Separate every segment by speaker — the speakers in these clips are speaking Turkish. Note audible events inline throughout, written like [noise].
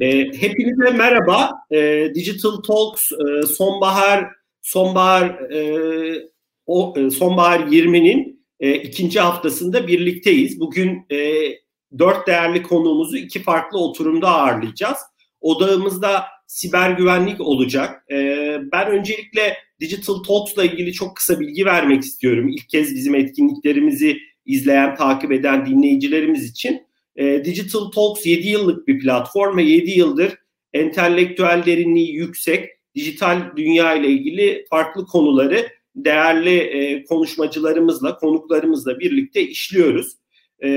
Speaker 1: E, hepinize merhaba. E, Digital Talks e, sonbahar sonbahar e, e, sonbahar 20'nin e, ikinci haftasında birlikteyiz. Bugün dört değerli konuğumuzu iki farklı oturumda ağırlayacağız. Odağımızda siber güvenlik olacak. Ben öncelikle Digital Talks'la ilgili çok kısa bilgi vermek istiyorum. İlk kez bizim etkinliklerimizi izleyen, takip eden dinleyicilerimiz için. E, Digital Talks 7 yıllık bir platform ve 7 yıldır entelektüel derinliği yüksek, dijital dünya ile ilgili farklı konuları değerli e, konuşmacılarımızla, konuklarımızla birlikte işliyoruz. E,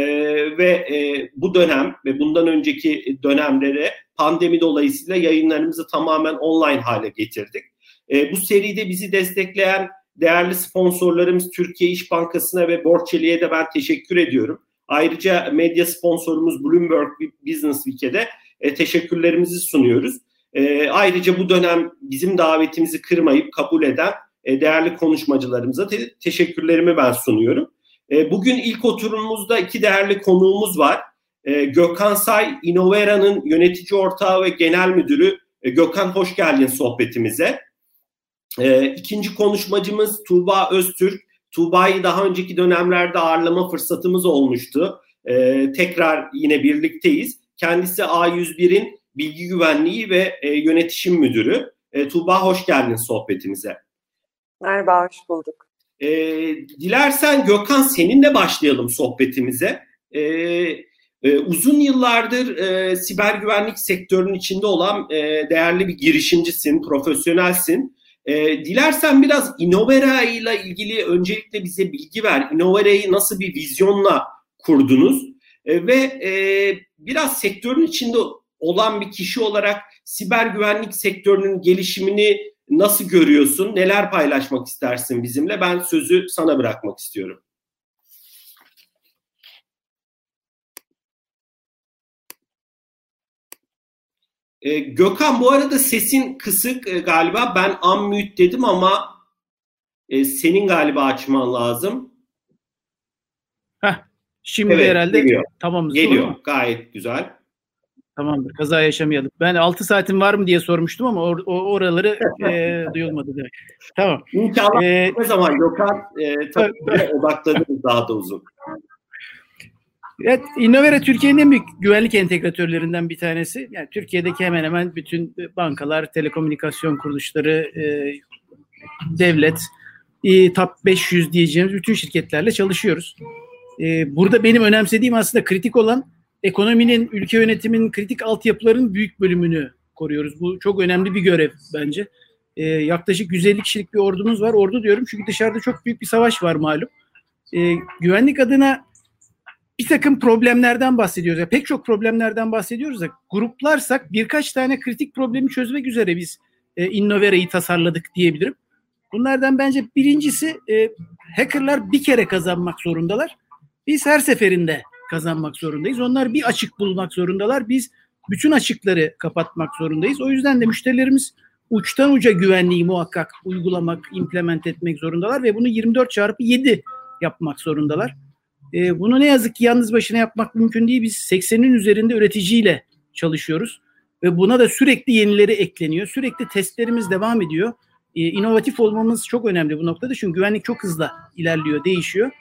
Speaker 1: ve e, bu dönem ve bundan önceki dönemlere pandemi dolayısıyla yayınlarımızı tamamen online hale getirdik. E, bu seride bizi destekleyen değerli sponsorlarımız Türkiye İş Bankası'na ve Borçeli'ye de ben teşekkür ediyorum. Ayrıca medya sponsorumuz Bloomberg Business Week'e e, teşekkürlerimizi sunuyoruz. E, ayrıca bu dönem bizim davetimizi kırmayıp kabul eden e, değerli konuşmacılarımıza te- teşekkürlerimi ben sunuyorum. E, bugün ilk oturumumuzda iki değerli konuğumuz var. E, Gökhan Say, Innovera'nın yönetici ortağı ve genel müdürü. E, Gökhan hoş geldin sohbetimize. E, ikinci konuşmacımız Tuğba Öztürk. Tuğba'yı daha önceki dönemlerde ağırlama fırsatımız olmuştu. E, tekrar yine birlikteyiz. Kendisi A101'in bilgi güvenliği ve e, yönetişim müdürü. E, Tuğba hoş geldin sohbetimize.
Speaker 2: Merhaba, hoş bulduk.
Speaker 1: E, dilersen Gökhan seninle başlayalım sohbetimize. E, e, uzun yıllardır e, siber güvenlik sektörünün içinde olan e, değerli bir girişimcisin, profesyonelsin. E, dilersen biraz Innovera ile ilgili öncelikle bize bilgi ver. Innovera'yı nasıl bir vizyonla kurdunuz? E, ve e, biraz sektörün içinde olan bir kişi olarak siber güvenlik sektörünün gelişimini nasıl görüyorsun? Neler paylaşmak istersin bizimle? Ben sözü sana bırakmak istiyorum. E, Gökhan bu arada sesin kısık e, galiba. Ben unmute dedim ama e, senin galiba açman lazım.
Speaker 3: Heh, şimdi evet, herhalde
Speaker 1: geliyor.
Speaker 3: tamam.
Speaker 1: Geliyor. Gayet güzel.
Speaker 3: Tamamdır. Kaza yaşamayalım. Ben 6 saatim var mı diye sormuştum ama or, oraları e, [laughs] duyulmadı demek. Tamam.
Speaker 1: İnşallah ee, ne zaman Gökhan e, tabii odaklanırız daha da uzun.
Speaker 3: Evet, Innovera Türkiye'nin en büyük güvenlik entegratörlerinden bir tanesi. Yani Türkiye'deki hemen hemen bütün bankalar, telekomünikasyon kuruluşları, e, devlet, e, top 500 diyeceğimiz bütün şirketlerle çalışıyoruz. E, burada benim önemsediğim aslında kritik olan ekonominin, ülke yönetiminin kritik altyapıların büyük bölümünü koruyoruz. Bu çok önemli bir görev bence. E, yaklaşık 150 kişilik bir ordumuz var. Ordu diyorum çünkü dışarıda çok büyük bir savaş var malum. E, güvenlik adına bir takım problemlerden bahsediyoruz. Yani pek çok problemlerden bahsediyoruz da gruplarsak birkaç tane kritik problemi çözmek üzere biz e, Innovera'yı tasarladık diyebilirim. Bunlardan bence birincisi e, hackerlar bir kere kazanmak zorundalar. Biz her seferinde kazanmak zorundayız. Onlar bir açık bulmak zorundalar. Biz bütün açıkları kapatmak zorundayız. O yüzden de müşterilerimiz uçtan uca güvenliği muhakkak uygulamak, implement etmek zorundalar ve bunu 24 çarpı 7 yapmak zorundalar. E, bunu ne yazık ki yalnız başına yapmak mümkün değil. Biz 80'in üzerinde üreticiyle çalışıyoruz ve buna da sürekli yenileri ekleniyor. Sürekli testlerimiz devam ediyor. E, inovatif olmamız çok önemli bu noktada çünkü güvenlik çok hızlı ilerliyor, değişiyor.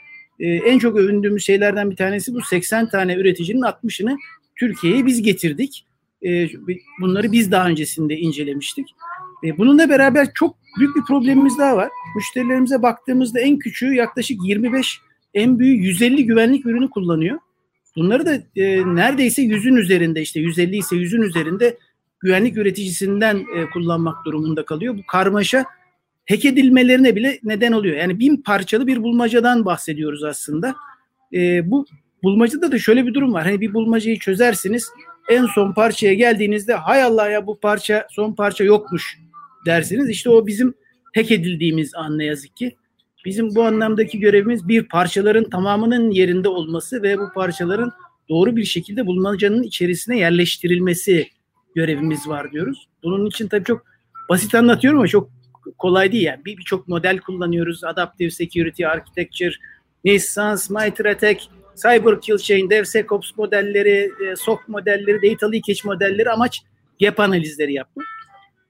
Speaker 3: E, en çok övündüğümüz şeylerden bir tanesi bu 80 tane üreticinin 60'ını Türkiye'ye biz getirdik. E, bunları biz daha öncesinde incelemiştik. E, bununla beraber çok büyük bir problemimiz daha var. Müşterilerimize baktığımızda en küçüğü yaklaşık 25 en büyüğü 150 güvenlik ürünü kullanıyor. Bunları da e, neredeyse yüzün üzerinde işte 150 ise yüzün üzerinde güvenlik üreticisinden e, kullanmak durumunda kalıyor. Bu karmaşa hack edilmelerine bile neden oluyor. Yani bin parçalı bir bulmacadan bahsediyoruz aslında. E, bu bulmacada da şöyle bir durum var. Hani bir bulmacayı çözersiniz. En son parçaya geldiğinizde hay Allah ya bu parça son parça yokmuş dersiniz. İşte o bizim hack edildiğimiz an ne yazık ki. Bizim bu anlamdaki görevimiz bir parçaların tamamının yerinde olması ve bu parçaların doğru bir şekilde bulmacanın içerisine yerleştirilmesi görevimiz var diyoruz. Bunun için tabii çok basit anlatıyorum ama çok kolay değil yani. Birçok bir model kullanıyoruz. Adaptive Security Architecture, Nissans, MITRE Cyber Kill Chain, DevSecOps modelleri, e, SOC modelleri, Data Leakage modelleri amaç gap analizleri yapmak.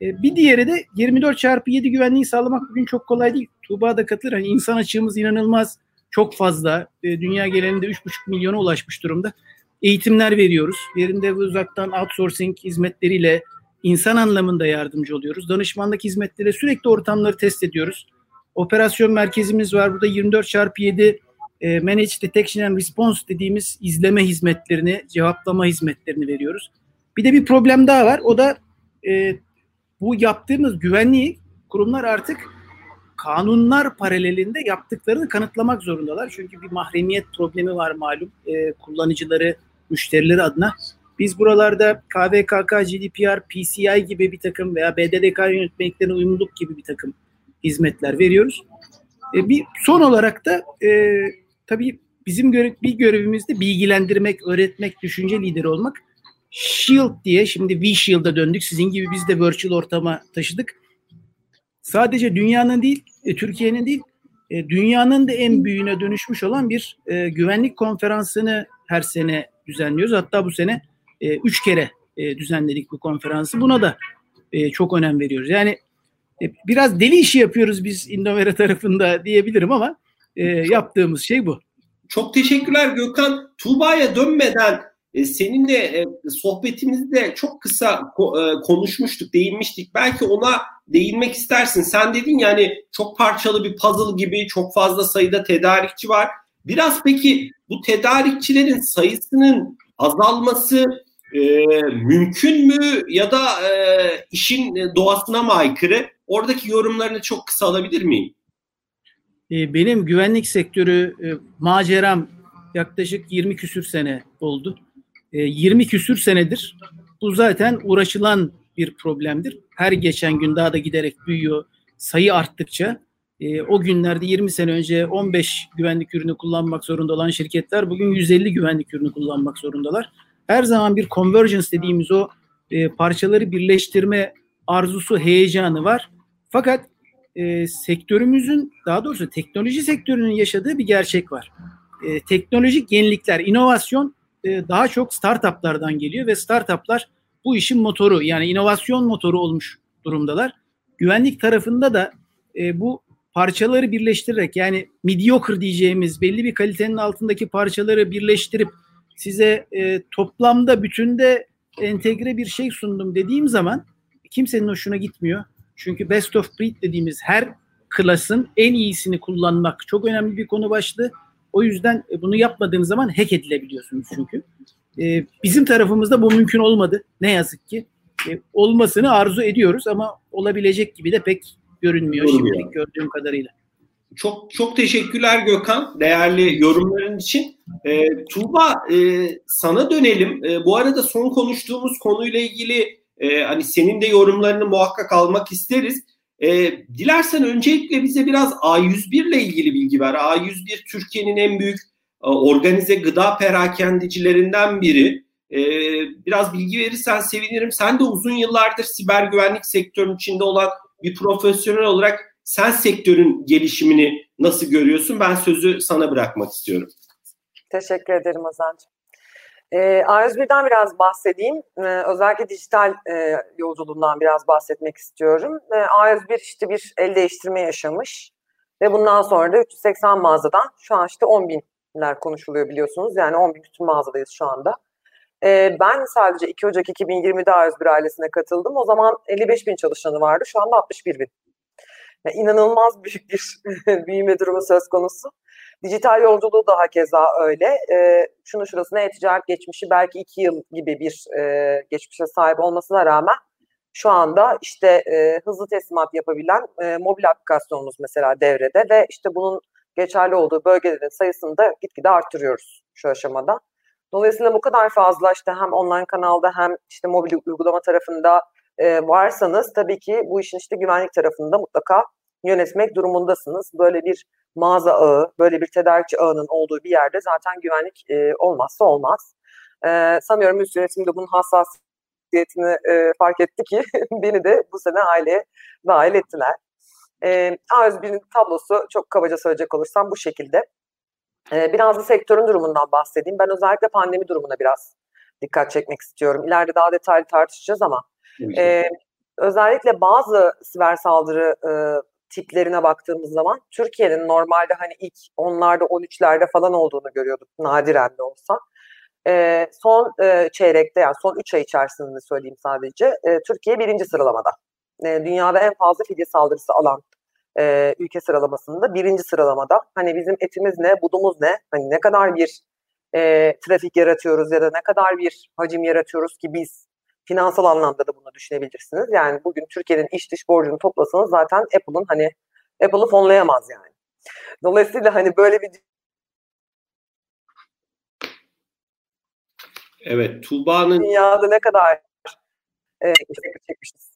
Speaker 3: E, bir diğeri de 24 çarpı 7 güvenliği sağlamak bugün çok kolay değil. Tuğba da katılır. Hani insan açığımız inanılmaz çok fazla. E, dünya genelinde 3,5 milyona ulaşmış durumda. Eğitimler veriyoruz. Yerinde uzaktan outsourcing hizmetleriyle insan anlamında yardımcı oluyoruz. Danışmanlık hizmetleriyle sürekli ortamları test ediyoruz. Operasyon merkezimiz var. Burada 24 çarpı 7 e, Manage Detection and Response dediğimiz izleme hizmetlerini, cevaplama hizmetlerini veriyoruz. Bir de bir problem daha var. O da e, bu yaptığımız güvenliği kurumlar artık kanunlar paralelinde yaptıklarını kanıtlamak zorundalar. Çünkü bir mahremiyet problemi var malum e, kullanıcıları, müşterileri adına. Biz buralarda KVKK, GDPR, PCI gibi bir takım veya BDDK yönetmeliklerine uyumluluk gibi bir takım hizmetler veriyoruz. E, bir son olarak da e, tabii bizim görev, bir görevimiz de bilgilendirmek, öğretmek, düşünce lideri olmak. Shield diye şimdi V-Shield'a döndük. Sizin gibi biz de virtual ortama taşıdık. Sadece dünyanın değil, e, Türkiye'nin değil, e, dünyanın da en büyüğüne dönüşmüş olan bir e, güvenlik konferansını her sene düzenliyoruz. Hatta bu sene üç kere düzenledik bu konferansı. Buna da çok önem veriyoruz. Yani biraz deli işi yapıyoruz biz Innovera tarafında diyebilirim ama yaptığımız şey bu.
Speaker 1: Çok teşekkürler Gökhan. Tuğba'ya dönmeden seninle e, sohbetimizde çok kısa e, konuşmuştuk, değinmiştik. Belki ona değinmek istersin. Sen dedin yani çok parçalı bir puzzle gibi çok fazla sayıda tedarikçi var. Biraz peki bu tedarikçilerin sayısının azalması e, mümkün mü ya da e, işin doğasına mı aykırı? Oradaki yorumlarını çok kısa alabilir miyim?
Speaker 3: E, benim güvenlik sektörü e, maceram yaklaşık 20 küsür sene oldu. 20 e, küsür senedir bu zaten uğraşılan bir problemdir. Her geçen gün daha da giderek büyüyor. Sayı arttıkça o günlerde 20 sene önce 15 güvenlik ürünü kullanmak zorunda olan şirketler bugün 150 güvenlik ürünü kullanmak zorundalar. Her zaman bir convergence dediğimiz o parçaları birleştirme arzusu, heyecanı var. Fakat e, sektörümüzün daha doğrusu teknoloji sektörünün yaşadığı bir gerçek var. E, teknolojik yenilikler, inovasyon e, daha çok startuplardan geliyor ve startuplar bu işin motoru yani inovasyon motoru olmuş durumdalar. Güvenlik tarafında da e, bu parçaları birleştirerek yani mediocre diyeceğimiz belli bir kalitenin altındaki parçaları birleştirip size e, toplamda bütünde entegre bir şey sundum dediğim zaman kimsenin hoşuna gitmiyor. Çünkü best of breed dediğimiz her klasın en iyisini kullanmak çok önemli bir konu başlığı. O yüzden e, bunu yapmadığınız zaman hack edilebiliyorsunuz çünkü. Ee, bizim tarafımızda bu mümkün olmadı. Ne yazık ki. Ee, olmasını arzu ediyoruz ama olabilecek gibi de pek görünmüyor Olmuyor. şimdilik gördüğüm kadarıyla.
Speaker 1: Çok çok teşekkürler Gökhan değerli yorumların için. Ee, Tuğba e, sana dönelim. E, bu arada son konuştuğumuz konuyla ilgili e, hani senin de yorumlarını muhakkak almak isteriz. E, dilersen öncelikle bize biraz A101 ile ilgili bilgi ver. A101 Türkiye'nin en büyük e, organize gıda perakendicilerinden biri. E, biraz bilgi verirsen sevinirim. Sen de uzun yıllardır siber güvenlik sektörünün içinde olan bir profesyonel olarak sen sektörün gelişimini nasıl görüyorsun? Ben sözü sana bırakmak istiyorum.
Speaker 2: Teşekkür ederim Hazancığım. E, A101'den biraz bahsedeyim. E, özellikle dijital e, yolculuğundan biraz bahsetmek istiyorum. E, A101 işte bir el değiştirme yaşamış ve bundan sonra da 380 mağazadan şu an işte 10 binler konuşuluyor biliyorsunuz. Yani 10 bin bütün mağazadayız şu anda. Ben sadece 2 Ocak 2020'de A101 ailesine katıldım. O zaman 55 bin çalışanı vardı. Şu anda 61 bin. Yani inanılmaz büyük bir [laughs] büyüme durumu söz konusu. Dijital yolculuğu daha keza öyle. E, şunu şurasına e-ticaret geçmişi belki iki yıl gibi bir e, geçmişe sahip olmasına rağmen şu anda işte e, hızlı teslimat yapabilen e, mobil aplikasyonumuz mesela devrede ve işte bunun geçerli olduğu bölgelerin sayısını da gitgide arttırıyoruz şu aşamada. Dolayısıyla bu kadar fazla işte hem online kanalda hem işte mobil uygulama tarafında e, varsanız tabii ki bu işin işte güvenlik tarafında mutlaka yönetmek durumundasınız. Böyle bir mağaza ağı, böyle bir tedarikçi ağının olduğu bir yerde zaten güvenlik e, olmazsa olmaz. E, sanıyorum üst yönetim de bunun hassasiyetini e, fark etti ki [laughs] beni de bu sene aileye dahil ettiler. E, A101'in tablosu çok kabaca söyleyecek olursam bu şekilde. E, biraz da sektörün durumundan bahsedeyim. Ben özellikle pandemi durumuna biraz dikkat çekmek istiyorum. İleride daha detaylı tartışacağız ama E, özellikle bazı siber saldırı e, tiplerine baktığımız zaman Türkiye'nin normalde hani ilk onlarda 13'lerde falan olduğunu görüyorduk nadiren de olsa. E, son e, çeyrekte yani son 3 ay içerisinde söyleyeyim sadece e, Türkiye birinci sıralamada. E, dünyada en fazla fidye saldırısı alan e, ülke sıralamasında birinci sıralamada. Hani bizim etimiz ne, budumuz ne, hani ne kadar bir e, trafik yaratıyoruz ya da ne kadar bir hacim yaratıyoruz ki biz finansal anlamda da bunu düşünebilirsiniz. Yani bugün Türkiye'nin iç dış borcunu toplasanız zaten Apple'ın hani Apple'ı fonlayamaz yani. Dolayısıyla hani böyle bir
Speaker 1: Evet, Tuğba'nın
Speaker 2: dünyada ne kadar e, çekmişiz.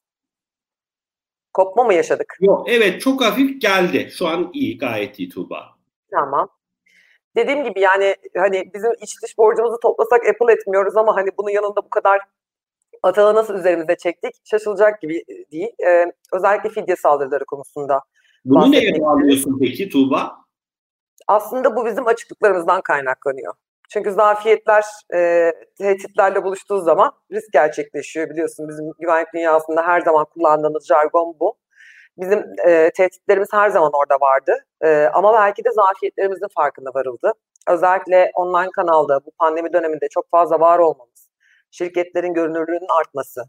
Speaker 2: Kopma mı yaşadık?
Speaker 1: Yok, evet çok hafif geldi. Şu an iyi, gayet iyi Tuğba.
Speaker 2: Tamam. Dediğim gibi yani hani bizim iç dış borcumuzu toplasak Apple etmiyoruz ama hani bunun yanında bu kadar atağı nasıl üzerimize çektik şaşılacak gibi değil. Ee, özellikle fidye saldırıları konusunda.
Speaker 1: Bunu neye bağlıyorsun peki Tuğba?
Speaker 2: Aslında bu bizim açıklıklarımızdan kaynaklanıyor. Çünkü zafiyetler e, tehditlerle buluştuğu zaman risk gerçekleşiyor biliyorsun. Bizim güvenlik dünyasında her zaman kullandığımız jargon bu. Bizim e, tehditlerimiz her zaman orada vardı. E, ama belki de zafiyetlerimizin farkında varıldı. Özellikle online kanalda bu pandemi döneminde çok fazla var olmamız, şirketlerin görünürlüğünün artması,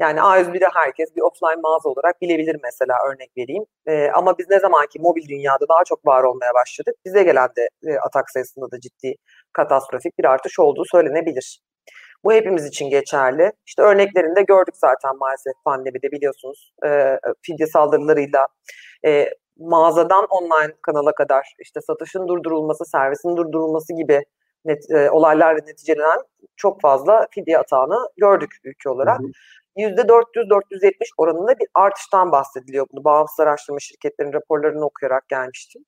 Speaker 2: yani A101'de herkes bir offline mağaza olarak bilebilir mesela örnek vereyim. E, ama biz ne zaman ki mobil dünyada daha çok var olmaya başladık bize gelen de e, atak sayısında da ciddi katastrofik bir artış olduğu söylenebilir. Bu hepimiz için geçerli. İşte örneklerini de gördük zaten maalesef pandemide biliyorsunuz. E, fidye saldırılarıyla e, mağazadan online kanala kadar işte satışın durdurulması, servisin durdurulması gibi net, e, olaylarla neticelenen çok fazla fidye atağını gördük ülke olarak. Hı hı. %400-470 oranında bir artıştan bahsediliyor. Bunu bağımsız araştırma şirketlerinin raporlarını okuyarak gelmiştim.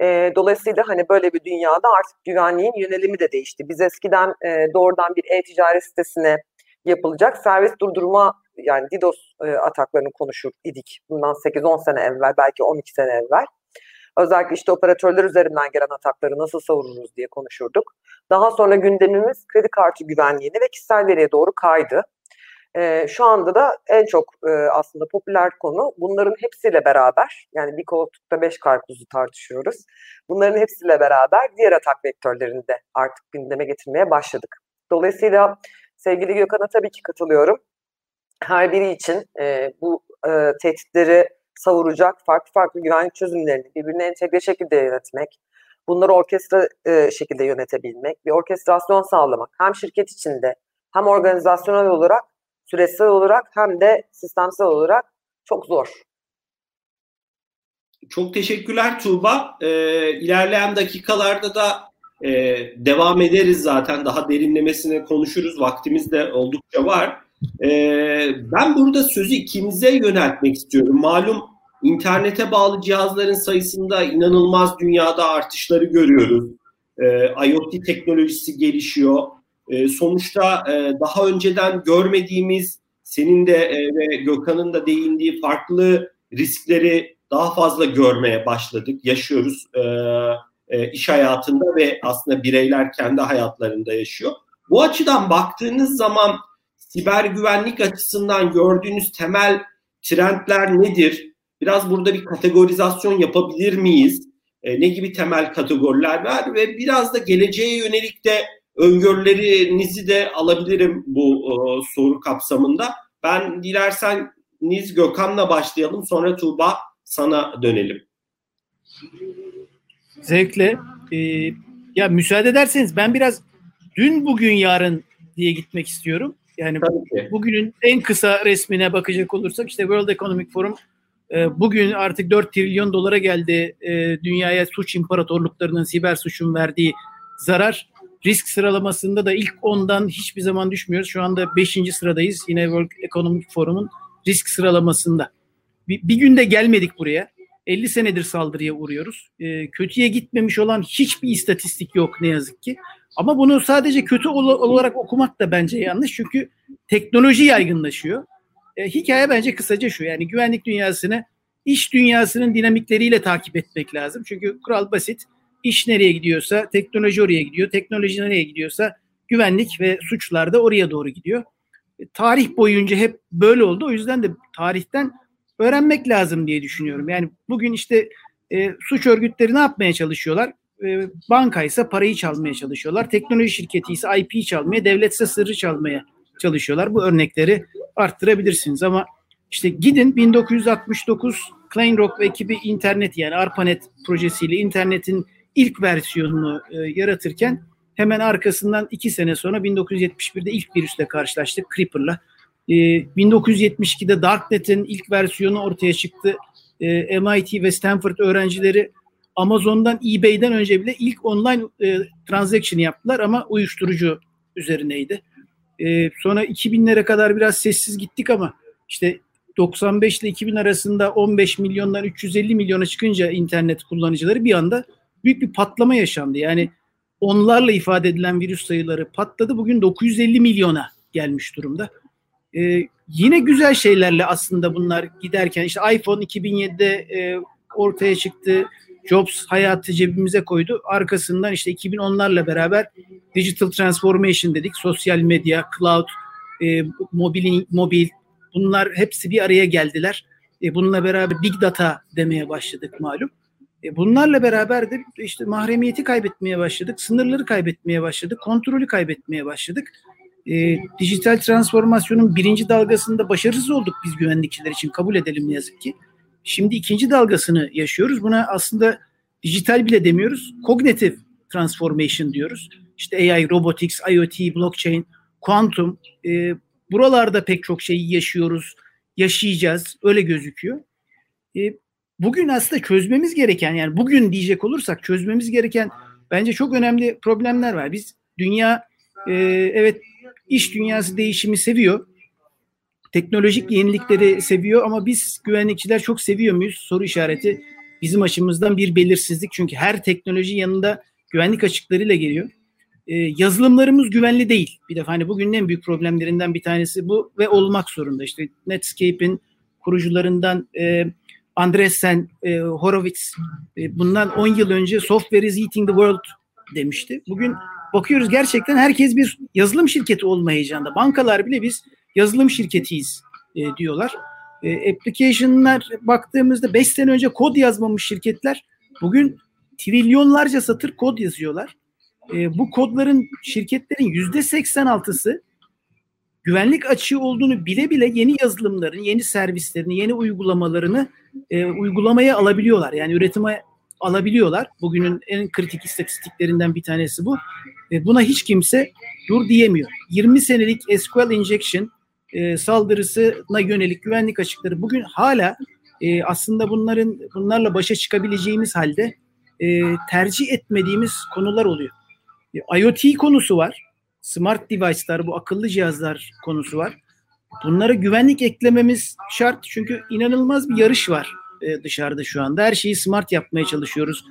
Speaker 2: E, dolayısıyla hani böyle bir dünyada artık güvenliğin yönelimi de değişti. Biz eskiden e, doğrudan bir e-ticaret sitesine yapılacak servis durdurma yani DDoS e, ataklarını konuşur idik. Bundan 8-10 sene evvel belki 12 sene evvel. Özellikle işte operatörler üzerinden gelen atakları nasıl savunuruz diye konuşurduk. Daha sonra gündemimiz kredi kartı güvenliğine ve kişisel veriye doğru kaydı. E, şu anda da en çok e, aslında popüler konu bunların hepsiyle beraber yani bir koltukta beş karpuzu tartışıyoruz. Bunların hepsiyle beraber diğer atak vektörlerini de artık gündeme getirmeye başladık. Dolayısıyla sevgili Gökhan'a tabii ki katılıyorum. Her biri için e, bu e, tehditleri savuracak farklı farklı güvenlik çözümlerini birbirine entegre şekilde yönetmek, bunları orkestra e, şekilde yönetebilmek, bir orkestrasyon sağlamak hem şirket içinde hem organizasyonel olarak süresel olarak hem de sistemsel olarak çok zor.
Speaker 1: Çok teşekkürler Tuğba. Ee, ilerleyen dakikalarda da e, devam ederiz zaten. Daha derinlemesine konuşuruz. Vaktimiz de oldukça var. Ee, ben burada sözü ikimize yöneltmek istiyorum. Malum internete bağlı cihazların sayısında inanılmaz dünyada artışları görüyoruz. Ee, IoT teknolojisi gelişiyor. E, sonuçta e, daha önceden görmediğimiz senin de e, ve Gökhan'ın da değindiği farklı riskleri daha fazla görmeye başladık, yaşıyoruz e, e, iş hayatında ve aslında bireyler kendi hayatlarında yaşıyor. Bu açıdan baktığınız zaman siber güvenlik açısından gördüğünüz temel trendler nedir? Biraz burada bir kategorizasyon yapabilir miyiz? E, ne gibi temel kategoriler var ve biraz da geleceğe yönelik de öngörülerinizi de alabilirim bu e, soru kapsamında. Ben dilersen Niz Gökhan'la başlayalım sonra Tuğba sana dönelim.
Speaker 3: Zevkle. Ee, ya müsaade ederseniz ben biraz dün bugün yarın diye gitmek istiyorum. Yani bugünün en kısa resmine bakacak olursak işte World Economic Forum bugün artık 4 trilyon dolara geldi e, dünyaya suç imparatorluklarının siber suçun verdiği zarar risk sıralamasında da ilk 10'dan hiçbir zaman düşmüyoruz. Şu anda 5. sıradayız yine World Economic Forum'un risk sıralamasında. Bir, bir günde gelmedik buraya. 50 senedir saldırıya uğruyoruz. E, kötüye gitmemiş olan hiçbir istatistik yok ne yazık ki. Ama bunu sadece kötü olarak okumak da bence yanlış. Çünkü teknoloji yaygınlaşıyor. E, hikaye bence kısaca şu. Yani güvenlik dünyasını iş dünyasının dinamikleriyle takip etmek lazım. Çünkü kural basit. İş nereye gidiyorsa teknoloji oraya gidiyor. Teknoloji nereye gidiyorsa güvenlik ve suçlar da oraya doğru gidiyor. e, tarih boyunca hep böyle oldu. O yüzden de tarihten öğrenmek lazım diye düşünüyorum. Yani bugün işte e, suç örgütleri ne yapmaya çalışıyorlar? E, banka ise parayı çalmaya çalışıyorlar. Teknoloji şirketi ise IP çalmaya, devletse sırrı çalmaya çalışıyorlar. Bu örnekleri arttırabilirsiniz ama işte gidin 1969 Klein Rock ve ekibi internet yani ARPANET projesiyle internetin ilk versiyonunu e, yaratırken hemen arkasından iki sene sonra 1971'de ilk virüsle karşılaştık Creeper'la. E, 1972'de Darknet'in ilk versiyonu ortaya çıktı. E, MIT ve Stanford öğrencileri Amazon'dan eBay'den önce bile ilk online e, transaction yaptılar ama uyuşturucu üzerineydi. E, sonra 2000'lere kadar biraz sessiz gittik ama işte 95 ile 2000 arasında 15 milyondan 350 milyona çıkınca internet kullanıcıları bir anda büyük bir patlama yaşandı. Yani onlarla ifade edilen virüs sayıları patladı. Bugün 950 milyona gelmiş durumda. Ee, yine güzel şeylerle aslında bunlar giderken işte iPhone 2007'de e, ortaya çıktı. Jobs hayatı cebimize koydu. Arkasından işte 2010'larla beraber digital transformation dedik. Sosyal medya, cloud, e, mobil, mobil bunlar hepsi bir araya geldiler. E, bununla beraber big data demeye başladık malum. E, bunlarla beraber de işte mahremiyeti kaybetmeye başladık, sınırları kaybetmeye başladık, kontrolü kaybetmeye başladık. E, dijital transformasyonun birinci dalgasında başarısız olduk biz güvenlikçiler için kabul edelim ne yazık ki. Şimdi ikinci dalgasını yaşıyoruz. Buna aslında dijital bile demiyoruz. Cognitive transformation diyoruz. İşte AI, robotics, IoT, blockchain, quantum. E, buralarda pek çok şeyi yaşıyoruz, yaşayacağız. Öyle gözüküyor. E, bugün aslında çözmemiz gereken yani bugün diyecek olursak çözmemiz gereken bence çok önemli problemler var. Biz dünya e, evet iş dünyası değişimi seviyor teknolojik yenilikleri seviyor ama biz güvenlikçiler çok seviyor muyuz? Soru işareti bizim açımızdan bir belirsizlik. Çünkü her teknoloji yanında güvenlik açıklarıyla geliyor. Ee, yazılımlarımız güvenli değil. Bir defa hani bugünün en büyük problemlerinden bir tanesi bu ve olmak zorunda. İşte Netscape'in kurucularından e, Andreessen e, Horowitz e, bundan 10 yıl önce software is eating the world demişti. Bugün bakıyoruz gerçekten herkes bir yazılım şirketi olma heyecanında. Bankalar bile biz yazılım şirketiyiz e, diyorlar. E, application'lar baktığımızda 5 sene önce kod yazmamış şirketler bugün trilyonlarca satır kod yazıyorlar. E, bu kodların şirketlerin yüzde 86'sı güvenlik açığı olduğunu bile bile yeni yazılımların, yeni servislerini, yeni uygulamalarını e, uygulamaya alabiliyorlar. Yani üretime alabiliyorlar. Bugünün en kritik istatistiklerinden bir tanesi bu. E, buna hiç kimse dur diyemiyor. 20 senelik SQL injection e, saldırısına yönelik güvenlik açıkları bugün hala e, aslında bunların bunlarla başa çıkabileceğimiz halde e, tercih etmediğimiz konular oluyor. E, IoT konusu var. Smart device'lar, bu akıllı cihazlar konusu var. Bunlara güvenlik eklememiz şart çünkü inanılmaz bir yarış var e, dışarıda şu anda. Her şeyi smart yapmaya çalışıyoruz.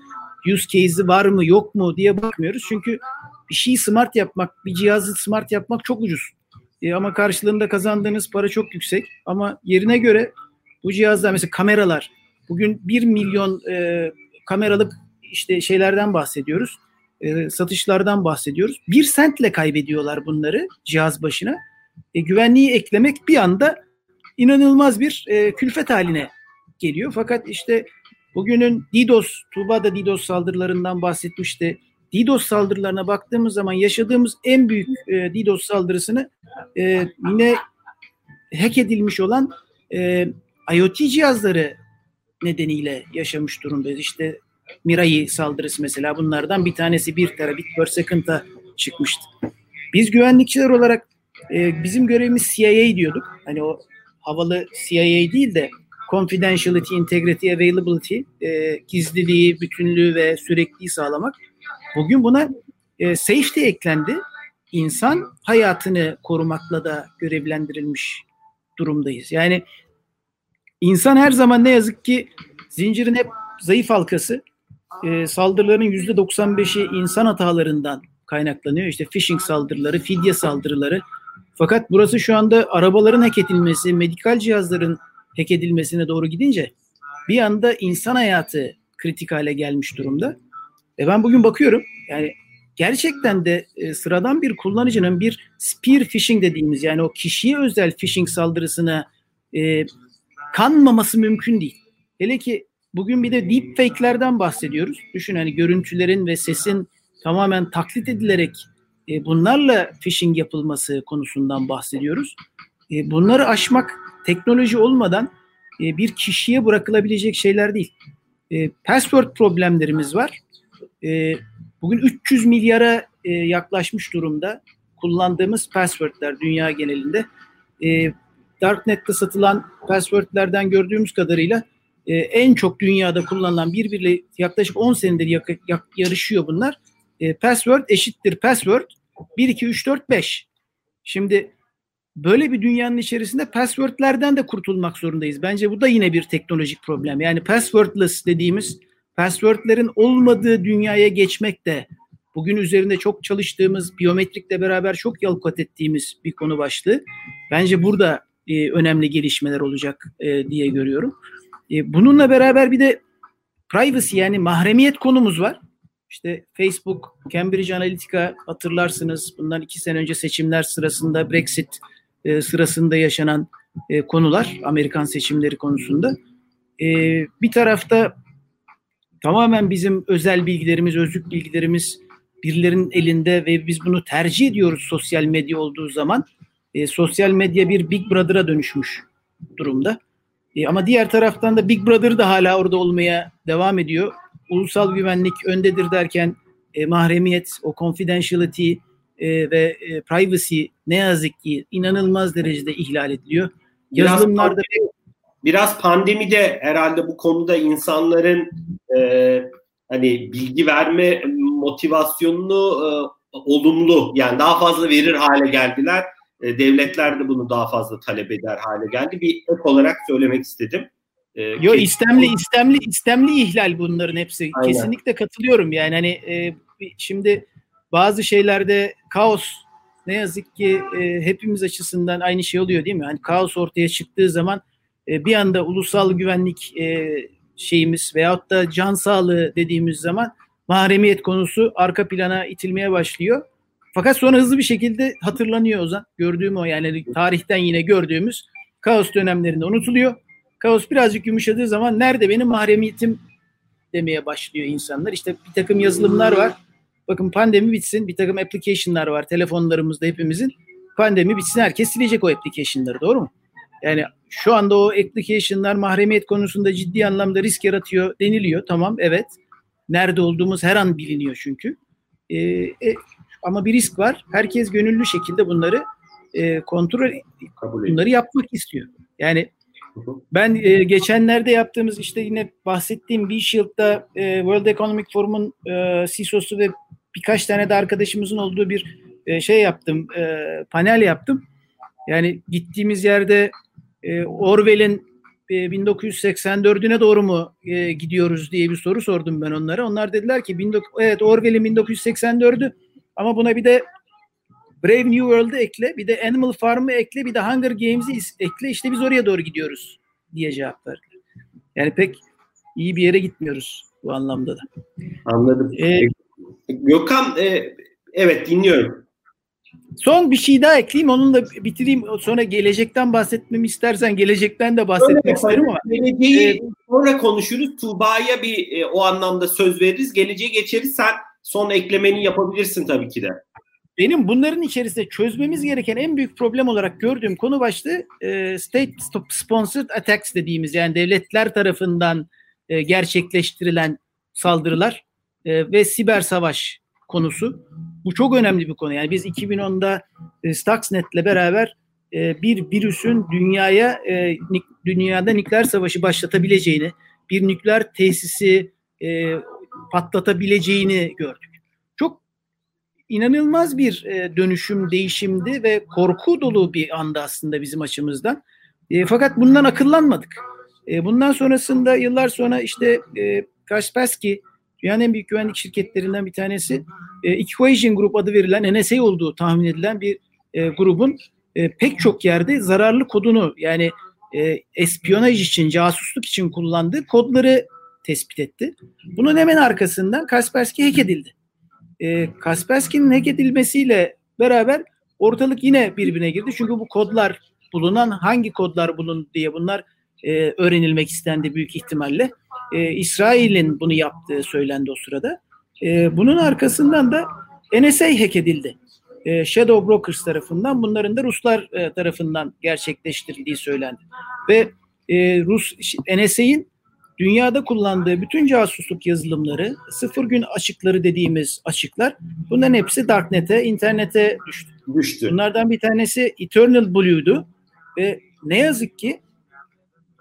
Speaker 3: Use case'i var mı yok mu diye bakmıyoruz. Çünkü bir şeyi smart yapmak, bir cihazı smart yapmak çok ucuz. E, ama karşılığında kazandığınız para çok yüksek. Ama yerine göre bu cihazlar mesela kameralar bugün 1 milyon e, kameralık işte şeylerden bahsediyoruz. E, satışlardan bahsediyoruz. Bir sentle kaybediyorlar bunları cihaz başına. E, güvenliği eklemek bir anda inanılmaz bir e, külfet haline geliyor. Fakat işte bugünün DDoS, Tuğba da DDoS saldırılarından bahsetmişti. DDoS saldırılarına baktığımız zaman yaşadığımız en büyük e, DDoS saldırısını e, yine hack edilmiş olan e, IoT cihazları nedeniyle yaşamış durumdayız. İşte Mirai saldırısı mesela bunlardan bir tanesi bir terabit per second'a çıkmıştı. Biz güvenlikçiler olarak e, bizim görevimiz CIA diyorduk. Hani o havalı CIA değil de confidentiality, integrity, availability, e, gizliliği, bütünlüğü ve sürekliliği sağlamak. Bugün buna e, safety eklendi. İnsan hayatını korumakla da görevlendirilmiş durumdayız. Yani insan her zaman ne yazık ki zincirin hep zayıf halkası. E, saldırıların yüzde 95'i insan hatalarından kaynaklanıyor. İşte phishing saldırıları, fidye saldırıları. Fakat burası şu anda arabaların hack edilmesi, medikal cihazların hack edilmesine doğru gidince bir anda insan hayatı kritik hale gelmiş durumda. E ben bugün bakıyorum yani gerçekten de e, sıradan bir kullanıcının bir spear phishing dediğimiz yani o kişiye özel phishing saldırısına e, kanmaması mümkün değil. Hele ki bugün bir de deep fake'lerden bahsediyoruz. Düşün hani görüntülerin ve sesin tamamen taklit edilerek e, bunlarla phishing yapılması konusundan bahsediyoruz. E, bunları aşmak teknoloji olmadan e, bir kişiye bırakılabilecek şeyler değil. E, password problemlerimiz var. E, bugün 300 milyara e, yaklaşmış durumda kullandığımız passwordler dünya genelinde. E, Darknet'te satılan passwordlerden gördüğümüz kadarıyla e, en çok dünyada kullanılan birbiriyle yaklaşık 10 senedir yak- yak- yarışıyor bunlar. E, password eşittir password 1, 2, 3, 4, 5. Şimdi böyle bir dünyanın içerisinde passwordlerden de kurtulmak zorundayız. Bence bu da yine bir teknolojik problem. Yani passwordless dediğimiz passwordlerin olmadığı dünyaya geçmek de bugün üzerinde çok çalıştığımız, biyometrikle beraber çok yalkat ettiğimiz bir konu başlığı. Bence burada e, önemli gelişmeler olacak e, diye görüyorum. E, bununla beraber bir de privacy yani mahremiyet konumuz var. İşte Facebook, Cambridge Analytica hatırlarsınız bundan iki sene önce seçimler sırasında Brexit e, sırasında yaşanan e, konular Amerikan seçimleri konusunda. E, bir tarafta tamamen bizim özel bilgilerimiz, özlük bilgilerimiz birilerinin elinde ve biz bunu tercih ediyoruz sosyal medya olduğu zaman. E, sosyal medya bir Big Brother'a dönüşmüş durumda. E, ama diğer taraftan da Big Brother da hala orada olmaya devam ediyor. Ulusal güvenlik öndedir derken e, mahremiyet, o confidentiality e, ve e, privacy ne yazık ki inanılmaz derecede ihlal ediliyor.
Speaker 1: Yazılımlarda biraz, biraz pandemide herhalde bu konuda insanların e, hani bilgi verme motivasyonunu e, olumlu yani daha fazla verir hale geldiler e, devletler de bunu daha fazla talep eder hale geldi. Bir ek olarak söylemek istedim.
Speaker 3: E, Yo istemli istemli istemli ihlal bunların hepsi. Aynen. Kesinlikle katılıyorum. Yani hani e, şimdi bazı şeylerde kaos ne yazık ki e, hepimiz açısından aynı şey oluyor değil mi? Hani kaos ortaya çıktığı zaman e, bir anda ulusal güvenlik e, şeyimiz veyahut da can sağlığı dediğimiz zaman mahremiyet konusu arka plana itilmeye başlıyor. Fakat sonra hızlı bir şekilde hatırlanıyor Ozan. Gördüğüm o yani tarihten yine gördüğümüz kaos dönemlerinde unutuluyor. Kaos birazcık yumuşadığı zaman nerede benim mahremiyetim demeye başlıyor insanlar. İşte bir takım yazılımlar var. Bakın pandemi bitsin bir takım application'lar var telefonlarımızda hepimizin. Pandemi bitsin herkes silecek o application'ları doğru mu? Yani şu anda o application'lar mahremiyet konusunda ciddi anlamda risk yaratıyor deniliyor. Tamam evet. Nerede olduğumuz her an biliniyor çünkü. Ee, e, ama bir risk var. Herkes gönüllü şekilde bunları e, kontrol bunları yapmak istiyor. Yani ben e, geçenlerde yaptığımız işte yine bahsettiğim B-Shield'da e, World Economic Forum'un e, CISO'su ve birkaç tane de arkadaşımızın olduğu bir e, şey yaptım, e, panel yaptım. Yani gittiğimiz yerde e, Orwell'in e, 1984'üne doğru mu e, gidiyoruz diye bir soru sordum ben onlara. Onlar dediler ki evet Orwell'in 1984'ü ama buna bir de Brave New World'ı ekle, bir de Animal Farm'ı ekle, bir de Hunger Games'i ekle. İşte biz oraya doğru gidiyoruz diye cevap verdiler. Yani pek iyi bir yere gitmiyoruz bu anlamda da.
Speaker 1: Anladım. Ee, Gökhan, e, evet dinliyorum.
Speaker 3: Son bir şey daha ekleyeyim, onunla bitireyim. Sonra gelecekten bahsetmemi istersen gelecekten de bahsetmek Öyle isterim ama.
Speaker 1: Geleceği e, sonra konuşuruz. Tuğba'ya bir e, o anlamda söz veririz. Geleceğe geçeriz. Sen son eklemeni yapabilirsin tabii ki de.
Speaker 3: Benim bunların içerisinde çözmemiz gereken en büyük problem olarak gördüğüm konu başlığı e, state sponsored attacks dediğimiz yani devletler tarafından e, gerçekleştirilen saldırılar e, ve siber savaş konusu. Bu çok önemli bir konu. Yani biz 2010'da e, Stuxnet'le beraber e, bir virüsün dünyaya e, dünyada nükleer savaşı başlatabileceğini, bir nükleer tesisi e, patlatabileceğini gördük. Çok inanılmaz bir e, dönüşüm, değişimdi ve korku dolu bir anda aslında bizim açımızdan. E, fakat bundan akıllanmadık. E, bundan sonrasında yıllar sonra işte e, Kaspersky dünyanın en büyük güvenlik şirketlerinden bir tanesi e, Equation Group adı verilen NSA olduğu tahmin edilen bir e, grubun e, pek çok yerde zararlı kodunu yani e, espiyonaj için, casusluk için kullandığı kodları tespit etti. Bunun hemen arkasından Kaspersky hack edildi. e, Kaspersky'nin hack edilmesiyle beraber ortalık yine birbirine girdi. Çünkü bu kodlar bulunan hangi kodlar bulun diye bunlar e, öğrenilmek istendi büyük ihtimalle. E, İsrail'in bunu yaptığı söylendi o sırada. E, bunun arkasından da NSA hack edildi. E, Shadow Brokers tarafından bunların da Ruslar e, tarafından gerçekleştirildiği söylendi. Ve e, Rus NSA'in dünyada kullandığı bütün casusluk yazılımları, sıfır gün açıkları dediğimiz açıklar bunların hepsi Darknet'e, internete düştü. düştü. Bunlardan bir tanesi Eternal Blue'du ve ne yazık ki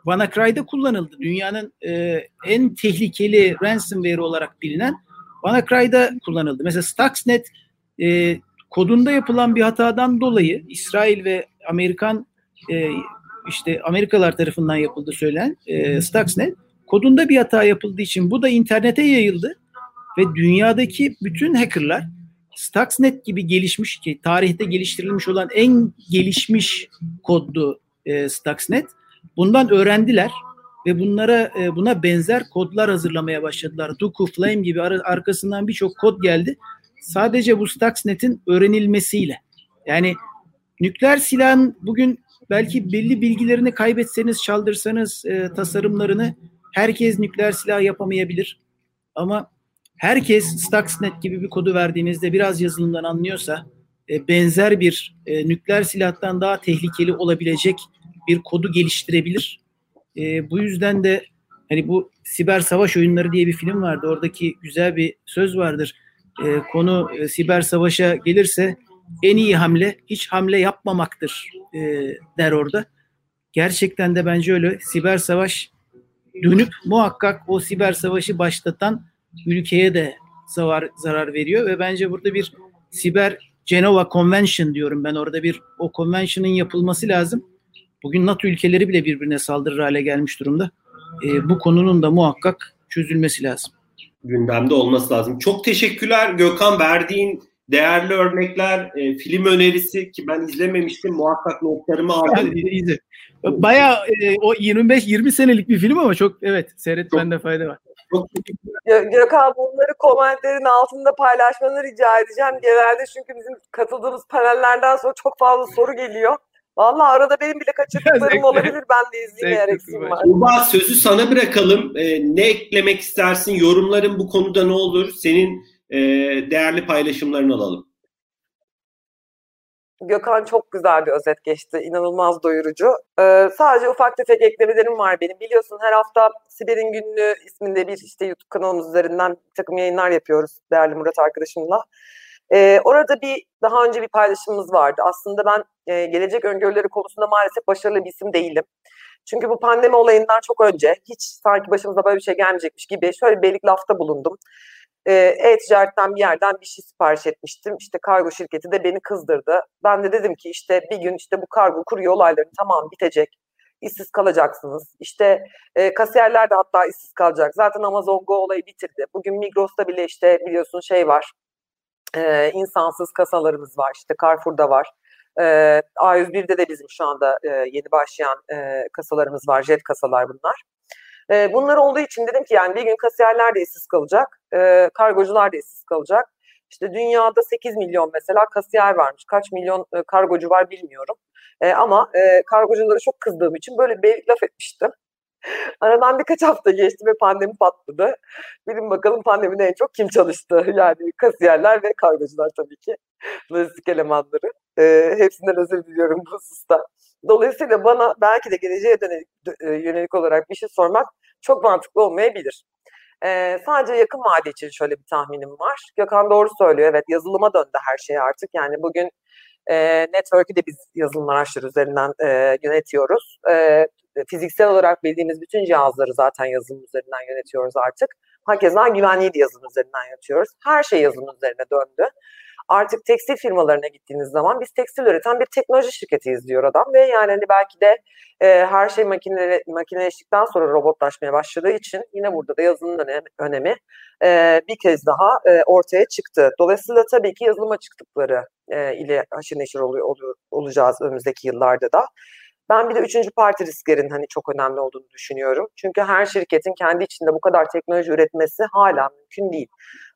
Speaker 3: WannaCry'da kullanıldı. Dünyanın e, en tehlikeli ransomware olarak bilinen WannaCry'da kullanıldı. Mesela Stuxnet e, kodunda yapılan bir hatadan dolayı İsrail ve Amerikan e, işte Amerikalılar tarafından yapıldı söylenen e, Stuxnet kodunda bir hata yapıldığı için bu da internete yayıldı ve dünyadaki bütün hackerlar Stuxnet gibi gelişmiş ki tarihte geliştirilmiş olan en gelişmiş koddu e, Stuxnet. Bundan öğrendiler ve bunlara e, buna benzer kodlar hazırlamaya başladılar. Duku, Flame gibi ar- arkasından birçok kod geldi. Sadece bu Stuxnet'in öğrenilmesiyle. Yani nükleer silahın bugün belki belli bilgilerini kaybetseniz, çaldırsanız e, tasarımlarını herkes nükleer silah yapamayabilir. Ama herkes Stuxnet gibi bir kodu verdiğinizde biraz yazılımdan anlıyorsa e, benzer bir e, nükleer silahtan daha tehlikeli olabilecek bir kodu geliştirebilir. E, bu yüzden de hani bu siber savaş oyunları diye bir film vardı. Oradaki güzel bir söz vardır. E, konu e, siber savaşa gelirse en iyi hamle hiç hamle yapmamaktır e, der orada. Gerçekten de bence öyle. Siber savaş dönüp muhakkak o siber savaşı başlatan ülkeye de zarar, zarar veriyor ve bence burada bir siber Genova Convention diyorum ben orada bir o convention'ın yapılması lazım. Bugün NATO ülkeleri bile birbirine saldırır hale gelmiş durumda. E, bu konunun da muhakkak çözülmesi lazım.
Speaker 1: Gündemde olması lazım. Çok teşekkürler Gökhan verdiğin değerli örnekler, e, film önerisi ki ben izlememiştim. Muhakkak notlarımı [laughs] aldım.
Speaker 3: Baya e, o 25-20 senelik bir film ama çok evet seyretmende fayda var. Çok
Speaker 2: Gökhan bunları komentlerin altında paylaşmanı rica edeceğim. Genelde çünkü bizim katıldığımız panellerden sonra çok fazla soru geliyor. Vallahi arada benim bile kaçırdıklarım [laughs] olabilir. Ben de izleyeyim eğer eksim var.
Speaker 1: Uba sözü sana bırakalım. Ee, ne eklemek istersin? Yorumların bu konuda ne olur? Senin e, değerli paylaşımlarını alalım.
Speaker 2: Gökhan çok güzel bir özet geçti. İnanılmaz doyurucu. Ee, sadece ufak tefek eklemelerim var benim. Biliyorsun her hafta Siber'in Günlüğü isminde bir işte YouTube kanalımız üzerinden bir takım yayınlar yapıyoruz değerli Murat arkadaşımla. Ee, orada bir daha önce bir paylaşımımız vardı. Aslında ben e, gelecek öngörüleri konusunda maalesef başarılı bir isim değilim. Çünkü bu pandemi olayından çok önce hiç sanki başımıza böyle bir şey gelmeyecekmiş gibi şöyle bir belik lafta bulundum. Ee, e-ticaretten bir yerden bir şey sipariş etmiştim. İşte kargo şirketi de beni kızdırdı. Ben de dedim ki işte bir gün işte bu kargo kurye olayları tamam bitecek. İşsiz kalacaksınız. İşte e, kasiyerler de hatta işsiz kalacak. Zaten Amazon Go olayı bitirdi. Bugün Migros'ta bile işte biliyorsun şey var. E, insansız kasalarımız var. İşte Carrefour'da var. E, A101'de de bizim şu anda e, yeni başlayan e, kasalarımız var. Jet kasalar bunlar. E, bunlar olduğu için dedim ki yani bir gün kasiyerler de işsiz kalacak, e, kargocular da işsiz kalacak. İşte dünyada 8 milyon mesela kasiyer varmış. Kaç milyon e, kargocu var bilmiyorum. E, ama e, kargoculara çok kızdığım için böyle bir laf etmiştim. Aradan birkaç hafta geçti ve pandemi patladı. Bilin bakalım pandemide en çok kim çalıştı? [laughs] Yani kasiyerler ve kargocular tabii ki. Lojistik elemanları. E, hepsinden özür diliyorum bu hususta. Dolayısıyla bana belki de geleceğe yönelik, e, yönelik olarak bir şey sormak çok mantıklı olmayabilir. Ee, sadece yakın vade için şöyle bir tahminim var. Gökhan doğru söylüyor. Evet yazılıma döndü her şey artık. Yani bugün e, network'ü de biz yazılım araçları üzerinden e, yönetiyoruz. E, fiziksel olarak bildiğimiz bütün cihazları zaten yazılım üzerinden yönetiyoruz artık. Hakeza güvenliği de yazılım üzerinden yönetiyoruz. Her şey yazılım üzerine döndü artık tekstil firmalarına gittiğiniz zaman biz tekstil üreten bir teknoloji şirketiyiz diyor adam ve yani hani belki de e, her şey makine, makineleştikten sonra robotlaşmaya başladığı için yine burada da yazılımın önemi, önemi e, bir kez daha e, ortaya çıktı. Dolayısıyla tabii ki yazılıma çıktıkları e, ile haşır neşir oluyor, oluyor, olacağız önümüzdeki yıllarda da. Ben bir de üçüncü parti risklerin hani çok önemli olduğunu düşünüyorum. Çünkü her şirketin kendi içinde bu kadar teknoloji üretmesi hala mümkün değil.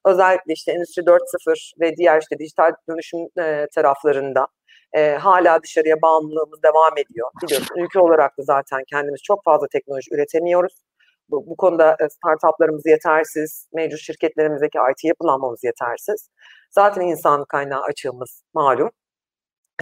Speaker 2: özellikle işte Endüstri 4.0 ve diğer işte dijital dönüşüm e, taraflarında e, hala dışarıya bağımlılığımız devam ediyor. Biliyorsun ülke olarak da zaten kendimiz çok fazla teknoloji üretemiyoruz. Bu, bu konuda startuplarımız yetersiz, mevcut şirketlerimizdeki IT yapılanmamız yetersiz. Zaten insan kaynağı açığımız malum.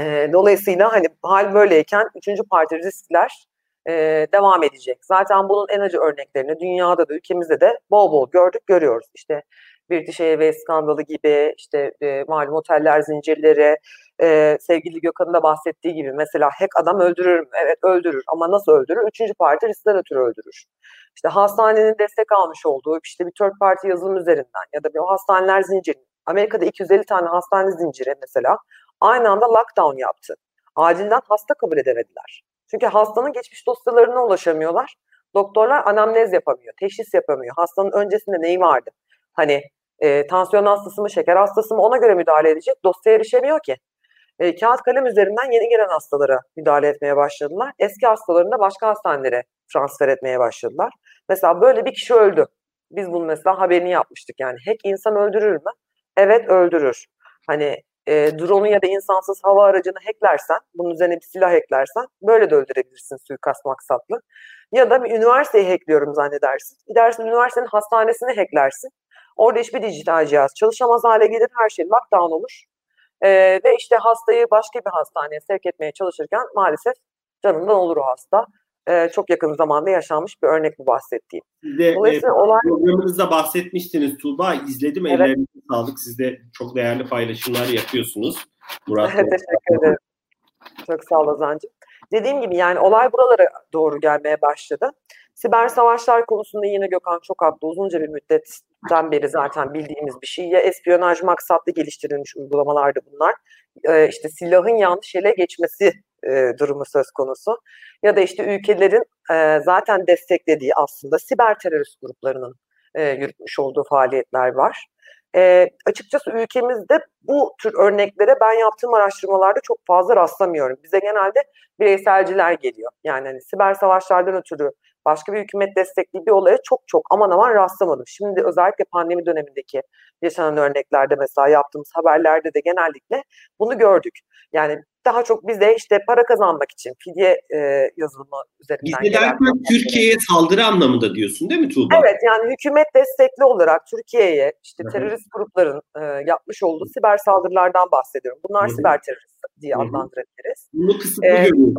Speaker 2: E, dolayısıyla hani hal böyleyken üçüncü parti riskler e, devam edecek. Zaten bunun en acı örneklerini dünyada da ülkemizde de bol bol gördük, görüyoruz. İşte British Airways skandalı gibi, işte e, malum oteller zincirleri, e, sevgili Gökhan'ın da bahsettiği gibi mesela hack adam öldürür mü? Evet öldürür ama nasıl öldürür? Üçüncü parti riskler ötürü öldürür. İşte hastanenin destek almış olduğu işte bir third party yazılım üzerinden ya da bir o hastaneler zinciri. Amerika'da 250 tane hastane zinciri mesela aynı anda lockdown yaptı. Acilden hasta kabul edemediler. Çünkü hastanın geçmiş dosyalarına ulaşamıyorlar. Doktorlar anamnez yapamıyor, teşhis yapamıyor. Hastanın öncesinde neyi vardı? Hani e, tansiyon hastası mı, şeker hastası mı ona göre müdahale edecek. Dosyaya erişemiyor ki. E, kağıt kalem üzerinden yeni gelen hastalara müdahale etmeye başladılar. Eski hastalarını da başka hastanelere transfer etmeye başladılar. Mesela böyle bir kişi öldü. Biz bunun mesela haberini yapmıştık. Yani hack insan öldürür mü? Evet öldürür. Hani e, drone'u ya da insansız hava aracını hacklersen, bunun üzerine bir silah hacklersen böyle de öldürebilirsin suikast maksatlı. Ya da bir üniversiteyi hackliyorum zannedersin. Gidersin üniversitenin hastanesini hacklersin. Orada hiçbir dijital cihaz çalışamaz hale gelir, her şey lockdown olur. E, ve işte hastayı başka bir hastaneye sevk etmeye çalışırken maalesef canından olur o hasta. E, çok yakın zamanda yaşanmış bir örnek bu bahsettiğim.
Speaker 1: Siz de Dolayısıyla e, olay... programınızda bahsetmiştiniz Tuğba. İzledim. Evet. Ellerinize sağlık. Siz de çok değerli paylaşımlar yapıyorsunuz.
Speaker 2: Murat [laughs] Teşekkür ederim. Çok sağ ol Ozan'cığım. Dediğim gibi yani olay buralara doğru gelmeye başladı. Siber savaşlar konusunda yine Gökhan çok haklı. Uzunca bir müddetten beri zaten bildiğimiz bir şey. Ya espiyonaj maksatlı geliştirilmiş uygulamalardı bunlar. Ee, işte silahın yanlış ele geçmesi e, durumu söz konusu. Ya da işte ülkelerin e, zaten desteklediği aslında siber terörist gruplarının e, yürütmüş olduğu faaliyetler var. E, açıkçası ülkemizde bu tür örneklere ben yaptığım araştırmalarda çok fazla rastlamıyorum. Bize genelde bireyselciler geliyor. Yani hani siber savaşlardan ötürü başka bir hükümet destekli bir olaya çok çok aman aman rastlamadım. Şimdi özellikle pandemi dönemindeki yaşanan örneklerde mesela yaptığımız haberlerde de genellikle bunu gördük. Yani daha çok bize işte para kazanmak için fidye e, yazılımı üzerinden.
Speaker 1: Bizde derken Türkiye'ye saldırı anlamında diyorsun değil mi Tuğba?
Speaker 2: Evet yani hükümet destekli olarak Türkiye'ye işte Hı-hı. terörist grupların e, yapmış olduğu siber saldırılardan bahsediyorum. Bunlar Hı-hı. siber terörist diye adlandırabiliriz.
Speaker 1: Bunu kısıtlı ee, görüyorum.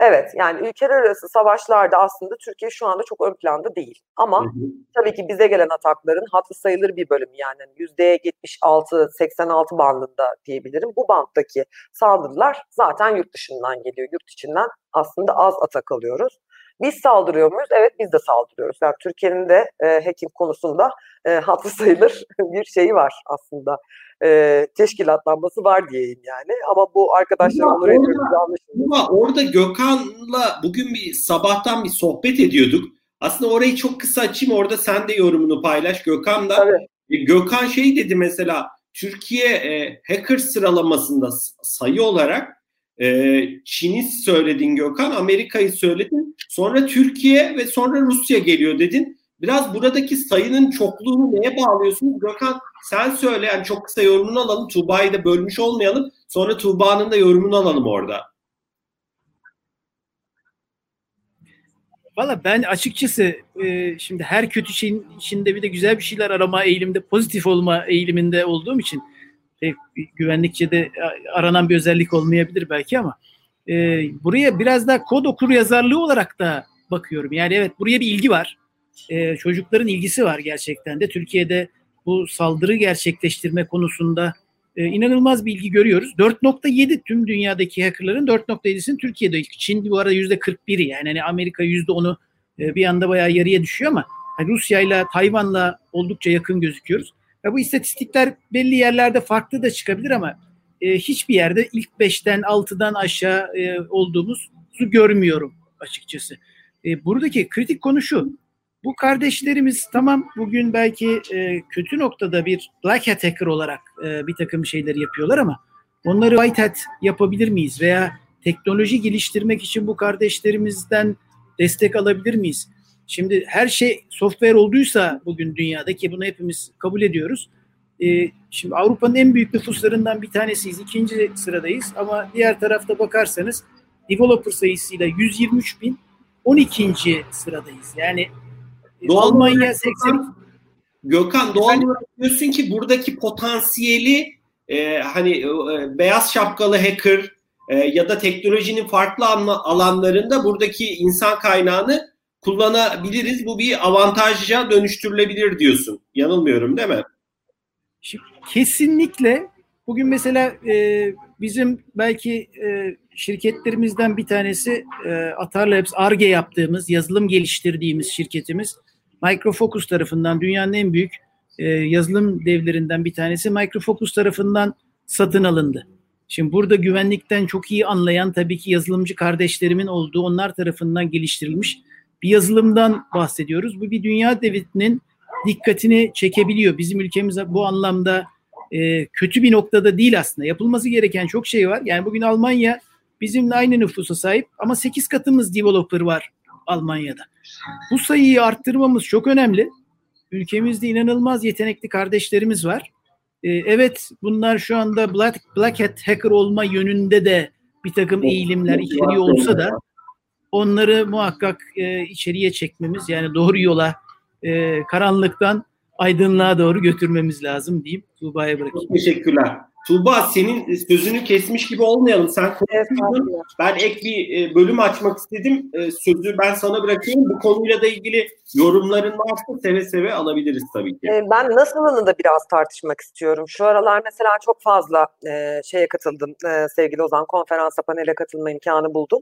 Speaker 2: Evet yani ülkeler arası savaşlarda aslında Türkiye şu anda çok ön planda değil. Ama hı hı. tabii ki bize gelen atakların hatlı sayılır bir bölümü yani %76-86 hani bandında diyebilirim. Bu banttaki saldırılar zaten yurt dışından geliyor. Yurt içinden aslında az atak alıyoruz. Biz saldırıyor muyuz? Evet biz de saldırıyoruz. Yani Türkiye'nin de e, hekim konusunda e, hatlı sayılır [laughs] bir şeyi var aslında e, teşkilatlanması var diyeyim yani. Ama bu arkadaşlar ediyoruz
Speaker 1: Ama orada Gökhan'la bugün bir sabahtan bir sohbet ediyorduk. Aslında orayı çok kısa açayım orada sen de yorumunu paylaş Gökhan da. Tabii. E, Gökhan şey dedi mesela Türkiye e, hacker sıralamasında sayı olarak e, Çin'i söyledin Gökhan, Amerika'yı söyledin. Sonra Türkiye ve sonra Rusya geliyor dedin. Biraz buradaki sayının çokluğunu neye bağlıyorsunuz? Gökhan sen söyle yani çok kısa yorumunu alalım. Tuğba'yı da bölmüş olmayalım. Sonra Tuğba'nın da yorumunu alalım orada.
Speaker 3: Valla ben açıkçası e, şimdi her kötü şeyin içinde bir de güzel bir şeyler arama eğilimde, pozitif olma eğiliminde olduğum için e, güvenlikçe de aranan bir özellik olmayabilir belki ama e, buraya biraz daha kod okur yazarlığı olarak da bakıyorum. Yani evet buraya bir ilgi var e, çocukların ilgisi var gerçekten de. Türkiye'de bu saldırı gerçekleştirme konusunda e, inanılmaz bir ilgi görüyoruz. 4.7 tüm dünyadaki hackerların 4.7'sinin Türkiye'de. Çin bu arada %41'i yani hani Amerika %10'u e, bir anda bayağı yarıya düşüyor ama hani Rusya ile Tayvan'la oldukça yakın gözüküyoruz. Ve bu istatistikler belli yerlerde farklı da çıkabilir ama e, hiçbir yerde ilk 5'ten 6'dan aşağı e, olduğumuzu görmüyorum açıkçası. E, buradaki kritik konu şu. Bu kardeşlerimiz tamam bugün belki e, kötü noktada bir black hat hacker olarak e, bir takım şeyleri yapıyorlar ama onları white hat yapabilir miyiz? Veya teknoloji geliştirmek için bu kardeşlerimizden destek alabilir miyiz? Şimdi her şey software olduysa bugün dünyada ki bunu hepimiz kabul ediyoruz. E, şimdi Avrupa'nın en büyük nüfuslarından bir tanesiyiz. ikinci sıradayız ama diğer tarafta bakarsanız developer sayısıyla 123 bin 12. sıradayız. Yani doğal Almanya 80
Speaker 1: Gökhan doğal olarak diyorsun ki buradaki potansiyeli e, hani e, beyaz şapkalı hacker e, ya da teknolojinin farklı alanlarında buradaki insan kaynağını kullanabiliriz. Bu bir avantajca dönüştürülebilir diyorsun. Yanılmıyorum değil mi?
Speaker 3: Kesinlikle. Bugün mesela e, bizim belki e, şirketlerimizden bir tanesi e, Atar Labs ARGE yaptığımız, yazılım geliştirdiğimiz şirketimiz Microfocus tarafından dünyanın en büyük e, yazılım devlerinden bir tanesi Microfocus tarafından satın alındı. Şimdi burada güvenlikten çok iyi anlayan tabii ki yazılımcı kardeşlerimin olduğu onlar tarafından geliştirilmiş bir yazılımdan bahsediyoruz. Bu bir dünya devletinin dikkatini çekebiliyor. Bizim ülkemiz bu anlamda e, kötü bir noktada değil aslında. Yapılması gereken çok şey var. Yani bugün Almanya bizimle aynı nüfusa sahip ama 8 katımız developer var Almanya'da. Bu sayıyı arttırmamız çok önemli. Ülkemizde inanılmaz yetenekli kardeşlerimiz var. Ee, evet bunlar şu anda Black, Black Hat hacker olma yönünde de bir takım eğilimler içeriyor olsa da onları muhakkak e, içeriye çekmemiz yani doğru yola e, karanlıktan aydınlığa doğru götürmemiz lazım diyeyim. Tuğba'ya bırakayım.
Speaker 1: Çok teşekkürler. Tuğba senin sözünü kesmiş gibi olmayalım. Sen konuşuyordun. Ben ek bir e, bölüm açmak istedim. E, sözü ben sana bırakıyorum. Bu konuyla da ilgili yorumların varsa seve seve alabiliriz tabii ki.
Speaker 2: E, ben nasılını da biraz tartışmak istiyorum. Şu aralar mesela çok fazla şeye katıldım. Sevgili Ozan konferansa panele katılma imkanı buldum.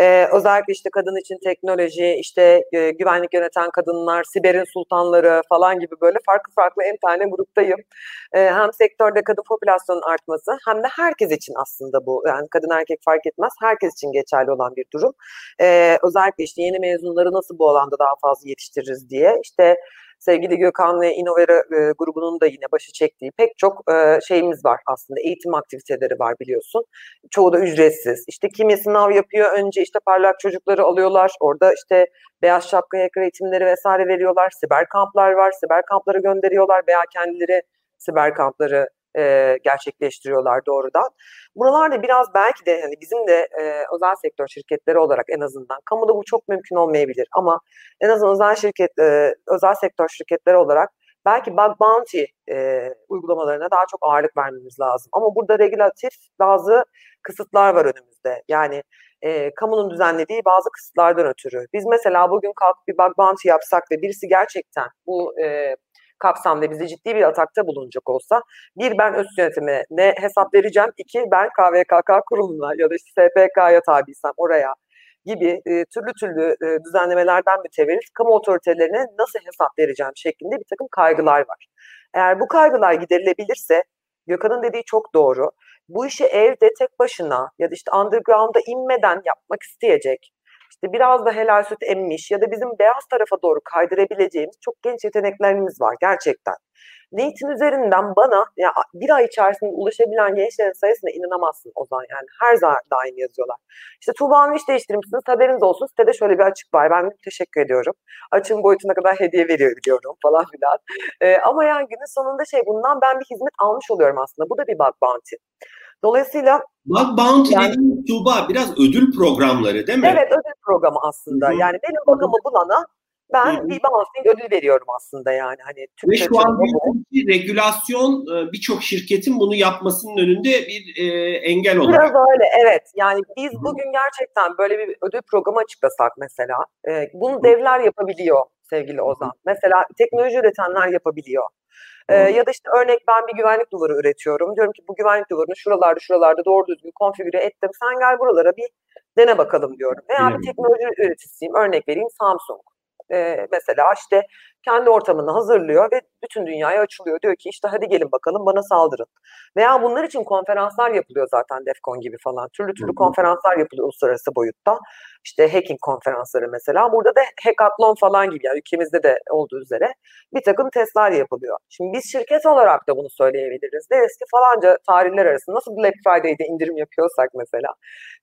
Speaker 2: Ee, özellikle işte kadın için teknoloji, işte e, güvenlik yöneten kadınlar, siberin sultanları falan gibi böyle farklı farklı en tane gruptayım. Ee, hem sektörde kadın popülasyonun artması hem de herkes için aslında bu. Yani kadın erkek fark etmez. Herkes için geçerli olan bir durum. Ee, özellikle işte yeni mezunları nasıl bu alanda daha fazla yetiştiririz diye. işte sevgili Gökhan ve Innovera e, grubunun da yine başı çektiği pek çok e, şeyimiz var aslında. Eğitim aktiviteleri var biliyorsun. Çoğu da ücretsiz. İşte kimi sınav yapıyor. Önce işte parlak çocukları alıyorlar. Orada işte beyaz şapka hacker eğitimleri vesaire veriyorlar. Siber kamplar var. Siber kampları gönderiyorlar veya kendileri siber kampları e, gerçekleştiriyorlar doğrudan. Buralarda biraz belki de hani bizim de e, özel sektör şirketleri olarak en azından kamuda bu çok mümkün olmayabilir ama en azından özel şirket e, özel sektör şirketleri olarak belki bug bounty e, uygulamalarına daha çok ağırlık vermemiz lazım. Ama burada regülatif bazı kısıtlar var önümüzde. Yani e, kamunun düzenlediği bazı kısıtlardan ötürü. Biz mesela bugün kalkıp bir bug bounty yapsak ve birisi gerçekten bu e, kapsamda bizi ciddi bir atakta bulunacak olsa bir ben öz yönetime ne hesap vereceğim, iki ben KVKK kurumuna ya da işte SPK'ya tabiysem oraya gibi e, türlü türlü e, düzenlemelerden mütevellit kamu otoritelerine nasıl hesap vereceğim şeklinde bir takım kaygılar var. Eğer bu kaygılar giderilebilirse Gökhan'ın dediği çok doğru. Bu işi evde tek başına ya da işte underground'a inmeden yapmak isteyecek işte biraz da helal süt emmiş ya da bizim beyaz tarafa doğru kaydırabileceğimiz çok genç yeteneklerimiz var gerçekten. LinkedIn üzerinden bana ya bir ay içerisinde ulaşabilen gençlerin sayısına inanamazsın o zaman yani her zaman daim yazıyorlar. İşte Tuğba Hanım iş değiştirmişsiniz haberiniz olsun sitede şöyle bir açık var ben teşekkür ediyorum. Açığın boyutuna kadar hediye veriyor biliyorum [laughs] falan filan. Ee, ama yani günün sonunda şey bundan ben bir hizmet almış oluyorum aslında bu da bir bug bounty. Dolayısıyla
Speaker 1: Bug Bounty yani, dediğin Tuğba biraz ödül programları değil mi?
Speaker 2: Evet ödül programı aslında. Hı-hı. Yani benim bug'ımı bulana ben Hı-hı. bir bouncing ödül veriyorum aslında yani. Hani
Speaker 1: Ve şu an bir regülasyon e, birçok şirketin bunu yapmasının önünde bir e, engel olarak.
Speaker 2: Biraz öyle evet. Yani biz Hı-hı. bugün gerçekten böyle bir ödül programı açıklasak mesela e, bunu devler yapabiliyor sevgili Ozan. Mesela teknoloji üretenler yapabiliyor. Ee, ya da işte örnek ben bir güvenlik duvarı üretiyorum. Diyorum ki bu güvenlik duvarını şuralarda şuralarda doğru düzgün konfigüre ettim. Sen gel buralara bir dene bakalım diyorum. Veya bir teknoloji üreticisiyim. Örnek vereyim Samsung. Ee, mesela işte kendi ortamını hazırlıyor ve bütün dünyaya açılıyor. Diyor ki işte hadi gelin bakalım bana saldırın. Veya bunlar için konferanslar yapılıyor zaten DEFCON gibi falan. Türlü türlü konferanslar yapılıyor uluslararası boyutta. İşte hacking konferansları mesela. Burada da hackathon falan gibi yani ülkemizde de olduğu üzere bir takım testler yapılıyor. Şimdi biz şirket olarak da bunu söyleyebiliriz. Deriz ki falanca tarihler arası nasıl Black Friday'de indirim yapıyorsak mesela.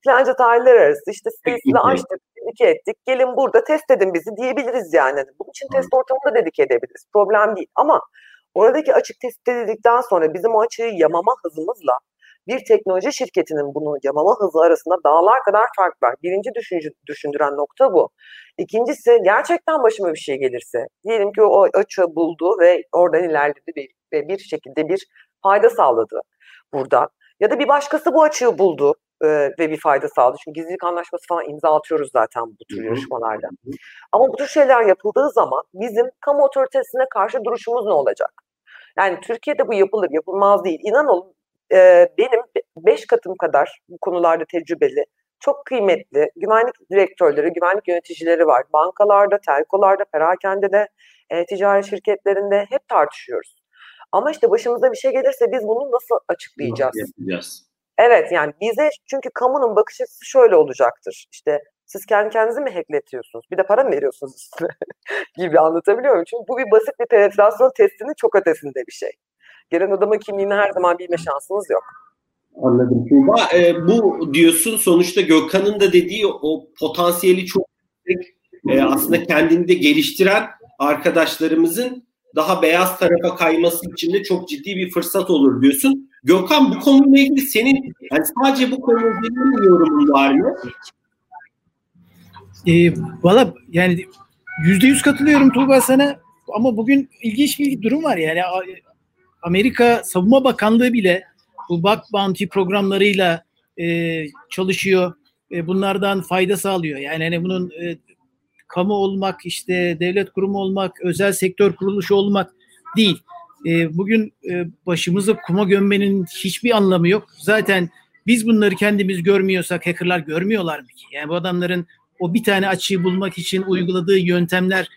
Speaker 2: Falanca tarihler arası işte [laughs] sitesini açtık. ettik. Gelin burada test edin bizi diyebiliriz yani. Hani bunun için test ortamı dedik edebiliriz. Problem değil. Ama oradaki açık tespit edildikten sonra bizim o açığı yamama hızımızla bir teknoloji şirketinin bunu yamama hızı arasında dağlar kadar fark var. Birinci düşüncü, düşündüren nokta bu. İkincisi gerçekten başıma bir şey gelirse, diyelim ki o açığı buldu ve oradan ilerledi ve bir şekilde bir fayda sağladı burada. Ya da bir başkası bu açığı buldu e, ve bir fayda sağladı. Çünkü gizlilik anlaşması falan imza atıyoruz zaten bu tür yarışmalarda. Ama bu tür şeyler yapıldığı zaman bizim kamu otoritesine karşı duruşumuz ne olacak? Yani Türkiye'de bu yapılır, yapılmaz değil. İnan olun e, benim beş katım kadar bu konularda tecrübeli, çok kıymetli güvenlik direktörleri, güvenlik yöneticileri var. Bankalarda, telkolarda, perakendede, e, ticari şirketlerinde hep tartışıyoruz. Ama işte başımıza bir şey gelirse biz bunu nasıl açıklayacağız? Yapacağız. Evet yani bize çünkü kamunun bakış açısı şöyle olacaktır. İşte siz kendi kendinizi mi hackletiyorsunuz? Bir de para mı veriyorsunuz [laughs] üstüne gibi anlatabiliyor muyum? Çünkü bu bir basit bir penetrasyon testinin çok ötesinde bir şey. Gelen adamın kimliğini her zaman bilme şansınız yok.
Speaker 1: Anladım Tuğba. E, bu diyorsun sonuçta Gökhan'ın da dediği o potansiyeli çok yüksek. E, aslında kendini de geliştiren arkadaşlarımızın daha beyaz tarafa kayması için de çok ciddi bir fırsat olur diyorsun. Gökhan bu konuyla ilgili senin yani sadece bu konuyla ilgili yorumun var mı?
Speaker 3: E, Valla yani yüzde yüz katılıyorum Tuğba sana ama bugün ilginç bir durum var yani Amerika Savunma Bakanlığı bile bu bug bounty programlarıyla e, çalışıyor. E, bunlardan fayda sağlıyor. Yani hani bunun e, kamu olmak, işte devlet kurumu olmak, özel sektör kuruluşu olmak değil. E, bugün e, başımızı kuma gömmenin hiçbir anlamı yok. Zaten biz bunları kendimiz görmüyorsak hackerlar görmüyorlar mı ki? Yani bu adamların o bir tane açığı bulmak için uyguladığı yöntemler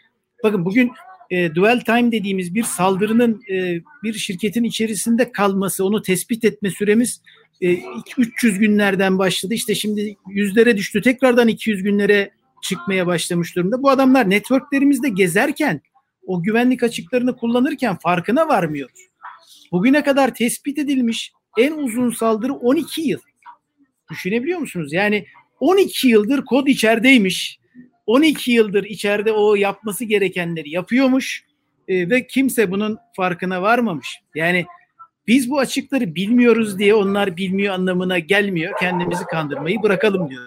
Speaker 3: bakın bugün e, dual time dediğimiz bir saldırının e, bir şirketin içerisinde kalması, onu tespit etme süremiz e, 300 günlerden başladı. İşte şimdi yüzlere düştü. Tekrardan 200 günlere çıkmaya başlamış durumda. Bu adamlar networklerimizde gezerken o güvenlik açıklarını kullanırken farkına varmıyoruz. Bugüne kadar tespit edilmiş en uzun saldırı 12 yıl. Düşünebiliyor musunuz? Yani 12 yıldır kod içerideymiş 12 yıldır içeride o yapması gerekenleri yapıyormuş e, ve kimse bunun farkına varmamış. Yani biz bu açıkları bilmiyoruz diye onlar bilmiyor anlamına gelmiyor. Kendimizi kandırmayı bırakalım diyor.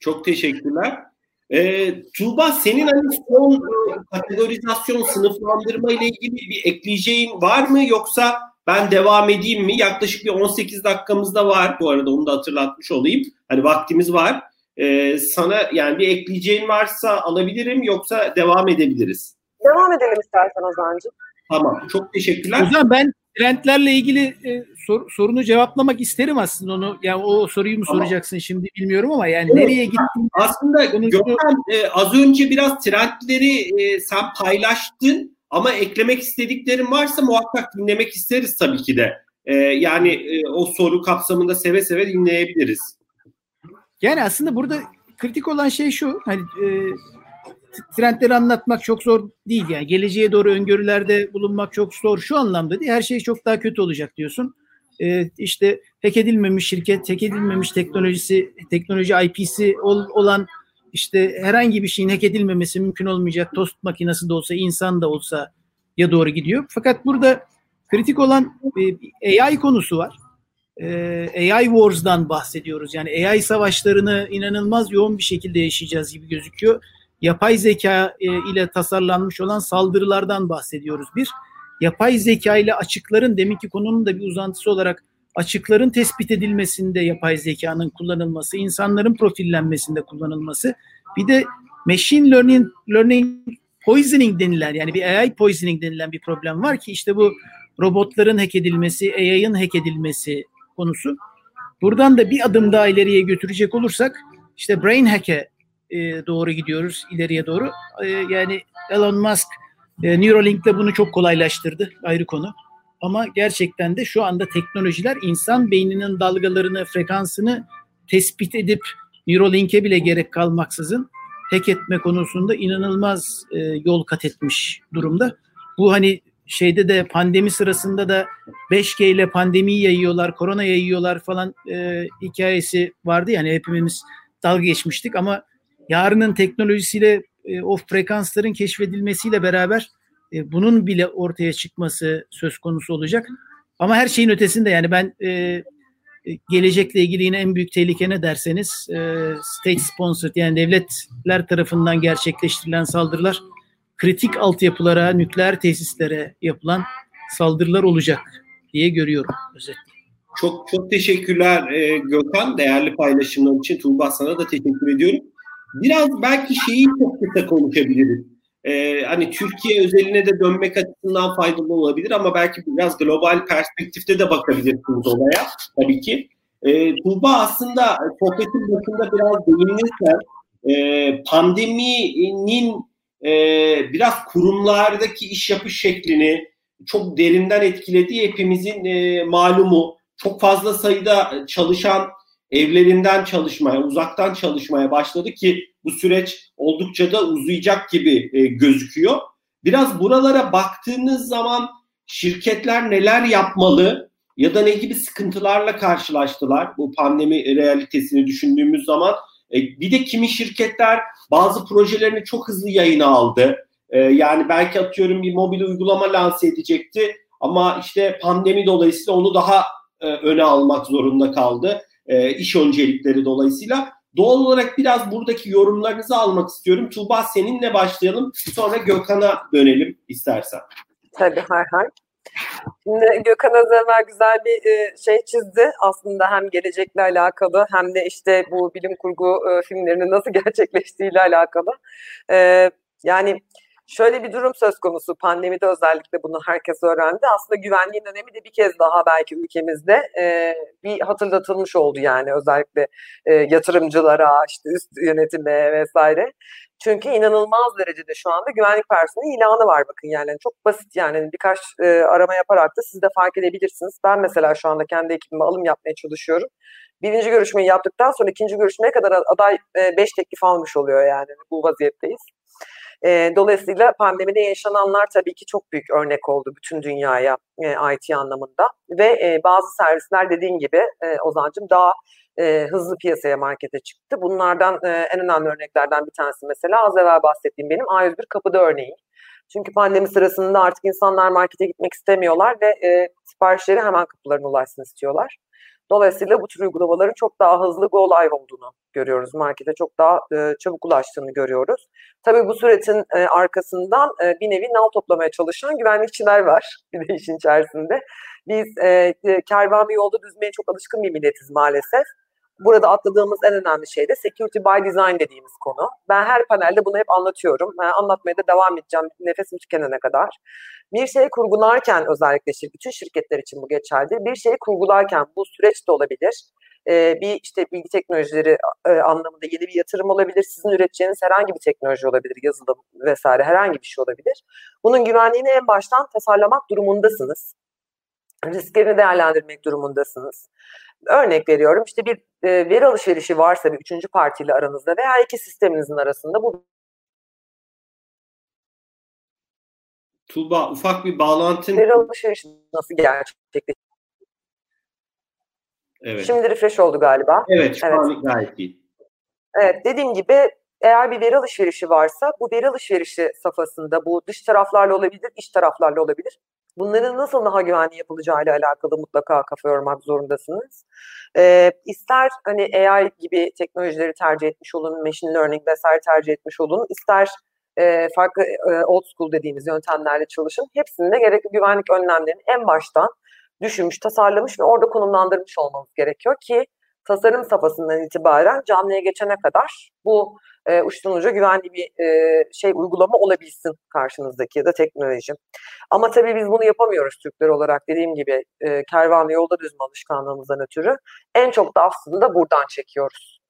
Speaker 1: Çok teşekkürler. Ee, Tuğba senin hani son e, kategorizasyon sınıflandırma ile ilgili bir ekleyeceğin var mı yoksa ben devam edeyim mi? Yaklaşık bir 18 dakikamız da var bu arada onu da hatırlatmış olayım. Hani vaktimiz var. Ee, sana yani bir ekleyeceğin varsa alabilirim yoksa devam edebiliriz.
Speaker 2: Devam edelim istersen Ozan'cığım.
Speaker 1: Tamam. Çok teşekkürler.
Speaker 3: O zaman ben trendlerle ilgili e, sor, sorunu cevaplamak isterim aslında onu. Yani o soruyu mu tamam. soracaksın şimdi bilmiyorum ama yani evet. nereye gittin?
Speaker 1: Aslında konusu... Gökhan e, az önce biraz trendleri e, sen paylaştın ama eklemek istediklerin varsa muhakkak dinlemek isteriz tabii ki de. E, yani e, o soru kapsamında seve seve dinleyebiliriz.
Speaker 3: Yani aslında burada kritik olan şey şu. Hani e, trendleri anlatmak çok zor değil yani. Geleceğe doğru öngörülerde bulunmak çok zor. Şu anlamda değil. Her şey çok daha kötü olacak diyorsun. E, işte hack edilmemiş şirket, hack edilmemiş teknolojisi, teknoloji IP'si ol, olan işte herhangi bir şeyin hack edilmemesi mümkün olmayacak. Tost makinesi de olsa, insan da olsa ya doğru gidiyor. Fakat burada kritik olan e, AI konusu var e, AI Wars'dan bahsediyoruz. Yani AI savaşlarını inanılmaz yoğun bir şekilde yaşayacağız gibi gözüküyor. Yapay zeka e, ile tasarlanmış olan saldırılardan bahsediyoruz. Bir, yapay zeka ile açıkların deminki konunun da bir uzantısı olarak açıkların tespit edilmesinde yapay zekanın kullanılması, insanların profillenmesinde kullanılması. Bir de machine learning, learning poisoning denilen yani bir AI poisoning denilen bir problem var ki işte bu robotların hack edilmesi, AI'ın hack edilmesi konusu. Buradan da bir adım daha ileriye götürecek olursak işte brain hack'e e, doğru gidiyoruz ileriye doğru. E, yani Elon Musk e, Neuralink'le bunu çok kolaylaştırdı ayrı konu. Ama gerçekten de şu anda teknolojiler insan beyninin dalgalarını, frekansını tespit edip Neuralink'e bile gerek kalmaksızın hack etme konusunda inanılmaz e, yol kat etmiş durumda. Bu hani şeyde de pandemi sırasında da 5G ile pandemiyi yayıyorlar, korona yayıyorlar falan e, hikayesi vardı yani hepimiz dalga geçmiştik ama yarının teknolojisiyle e, o frekansların keşfedilmesiyle beraber e, bunun bile ortaya çıkması söz konusu olacak. Ama her şeyin ötesinde yani ben e, e, gelecekle ilgili yine en büyük tehlike ne derseniz e, state sponsored yani devletler tarafından gerçekleştirilen saldırılar kritik altyapılara, nükleer tesislere yapılan saldırılar olacak diye görüyorum özetle.
Speaker 1: Çok çok teşekkürler e, Gökhan değerli paylaşımlar için. Tuğba sana da teşekkür ediyorum. Biraz belki şeyi çok kısa konuşabiliriz. Ee, hani Türkiye özeline de dönmek açısından faydalı olabilir ama belki biraz global perspektifte de bakabilirsiniz olaya tabii ki. Ee, Tuğba aslında sohbetin başında biraz değinirsen e, pandeminin e, biraz kurumlardaki iş yapış şeklini çok derinden etkilediği hepimizin e, malumu. Çok fazla sayıda çalışan evlerinden çalışmaya, uzaktan çalışmaya başladı ki bu süreç oldukça da uzayacak gibi e, gözüküyor. Biraz buralara baktığınız zaman şirketler neler yapmalı ya da ne gibi sıkıntılarla karşılaştılar bu pandemi realitesini düşündüğümüz zaman. E, bir de kimi şirketler bazı projelerini çok hızlı yayına aldı. E, yani belki atıyorum bir mobil uygulama lanse edecekti ama işte pandemi dolayısıyla onu daha e, öne almak zorunda kaldı. E, iş öncelikleri dolayısıyla. Doğal olarak biraz buradaki yorumlarınızı almak istiyorum. Tuğba seninle başlayalım. Sonra Gökhan'a dönelim istersen.
Speaker 2: Tabii hay hay. Şimdi Gökhan az evvel güzel bir e, şey çizdi. Aslında hem gelecekle alakalı hem de işte bu bilim kurgu e, filmlerinin nasıl [laughs] gerçekleştiğiyle alakalı. E, yani Şöyle bir durum söz konusu pandemide özellikle bunu herkes öğrendi. Aslında güvenliğin önemi de bir kez daha belki ülkemizde e, bir hatırlatılmış oldu yani özellikle e, yatırımcılara, işte üst yönetime vesaire. Çünkü inanılmaz derecede şu anda güvenlik personeli ilanı var bakın yani çok basit yani birkaç e, arama yaparak da siz de fark edebilirsiniz. Ben mesela şu anda kendi ekibime alım yapmaya çalışıyorum. Birinci görüşmeyi yaptıktan sonra ikinci görüşmeye kadar aday 5 e, teklif almış oluyor yani bu vaziyetteyiz. E, dolayısıyla pandemide yaşananlar tabii ki çok büyük örnek oldu bütün dünyaya e, IT anlamında ve e, bazı servisler dediğin gibi e, Ozancım daha e, hızlı piyasaya markete çıktı. Bunlardan e, en önemli örneklerden bir tanesi mesela az evvel bahsettiğim benim A101 kapıda örneği. Çünkü pandemi sırasında artık insanlar markete gitmek istemiyorlar ve e, siparişleri hemen kapılarına ulaşsın istiyorlar. Dolayısıyla bu tür uygulamaların çok daha hızlı go live olduğunu görüyoruz. Markete çok daha e, çabuk ulaştığını görüyoruz. Tabii bu sürecin e, arkasından e, bir nevi nal toplamaya çalışan güvenlikçiler var [laughs] bir de işin içerisinde. Biz e, e kervan bir yolda düzmeye çok alışkın bir milletiz maalesef. Burada atladığımız en önemli şey de security by design dediğimiz konu. Ben her panelde bunu hep anlatıyorum. Ben anlatmaya da devam edeceğim nefesim tükenene kadar. Bir şeyi kurgularken özellikle şir bütün şirketler için bu geçerli. Bir şeyi kurgularken bu süreç de olabilir. Ee, bir işte bilgi teknolojileri e, anlamında yeni bir yatırım olabilir. Sizin üreteceğiniz herhangi bir teknoloji olabilir, yazılım vesaire herhangi bir şey olabilir. Bunun güvenliğini en baştan tasarlamak durumundasınız risklerini değerlendirmek durumundasınız. Örnek veriyorum işte bir e, veri alışverişi varsa bir üçüncü partiyle aranızda veya iki sisteminizin arasında bu
Speaker 1: Tuğba ufak bir bağlantın.
Speaker 2: Veri alışverişi nasıl gerçekleşiyor?
Speaker 1: Evet.
Speaker 2: Şimdi refresh oldu galiba.
Speaker 1: Evet şu evet. an gayet iyi.
Speaker 2: Evet dediğim gibi eğer bir veri alışverişi varsa bu veri alışverişi safhasında bu dış taraflarla olabilir, iç taraflarla olabilir. Bunların nasıl daha güvenli yapılacağı ile alakalı mutlaka kafa yormak zorundasınız. Ee, ister hani AI gibi teknolojileri tercih etmiş olun, machine learning vesaire tercih etmiş olun, ister e, farklı e, old school dediğimiz yöntemlerle çalışın. Hepsinde gerekli güvenlik önlemlerini en baştan düşünmüş, tasarlamış ve orada konumlandırmış olmamız gerekiyor ki tasarım safhasından itibaren canlıya geçene kadar bu e, uçtan uca güvenli bir e, şey uygulama olabilsin karşınızdaki ya da teknoloji. Ama tabii biz bunu yapamıyoruz Türkler olarak dediğim gibi e, kervanlı yolda düzme alışkanlığımızdan ötürü. En çok da aslında buradan çekiyoruz.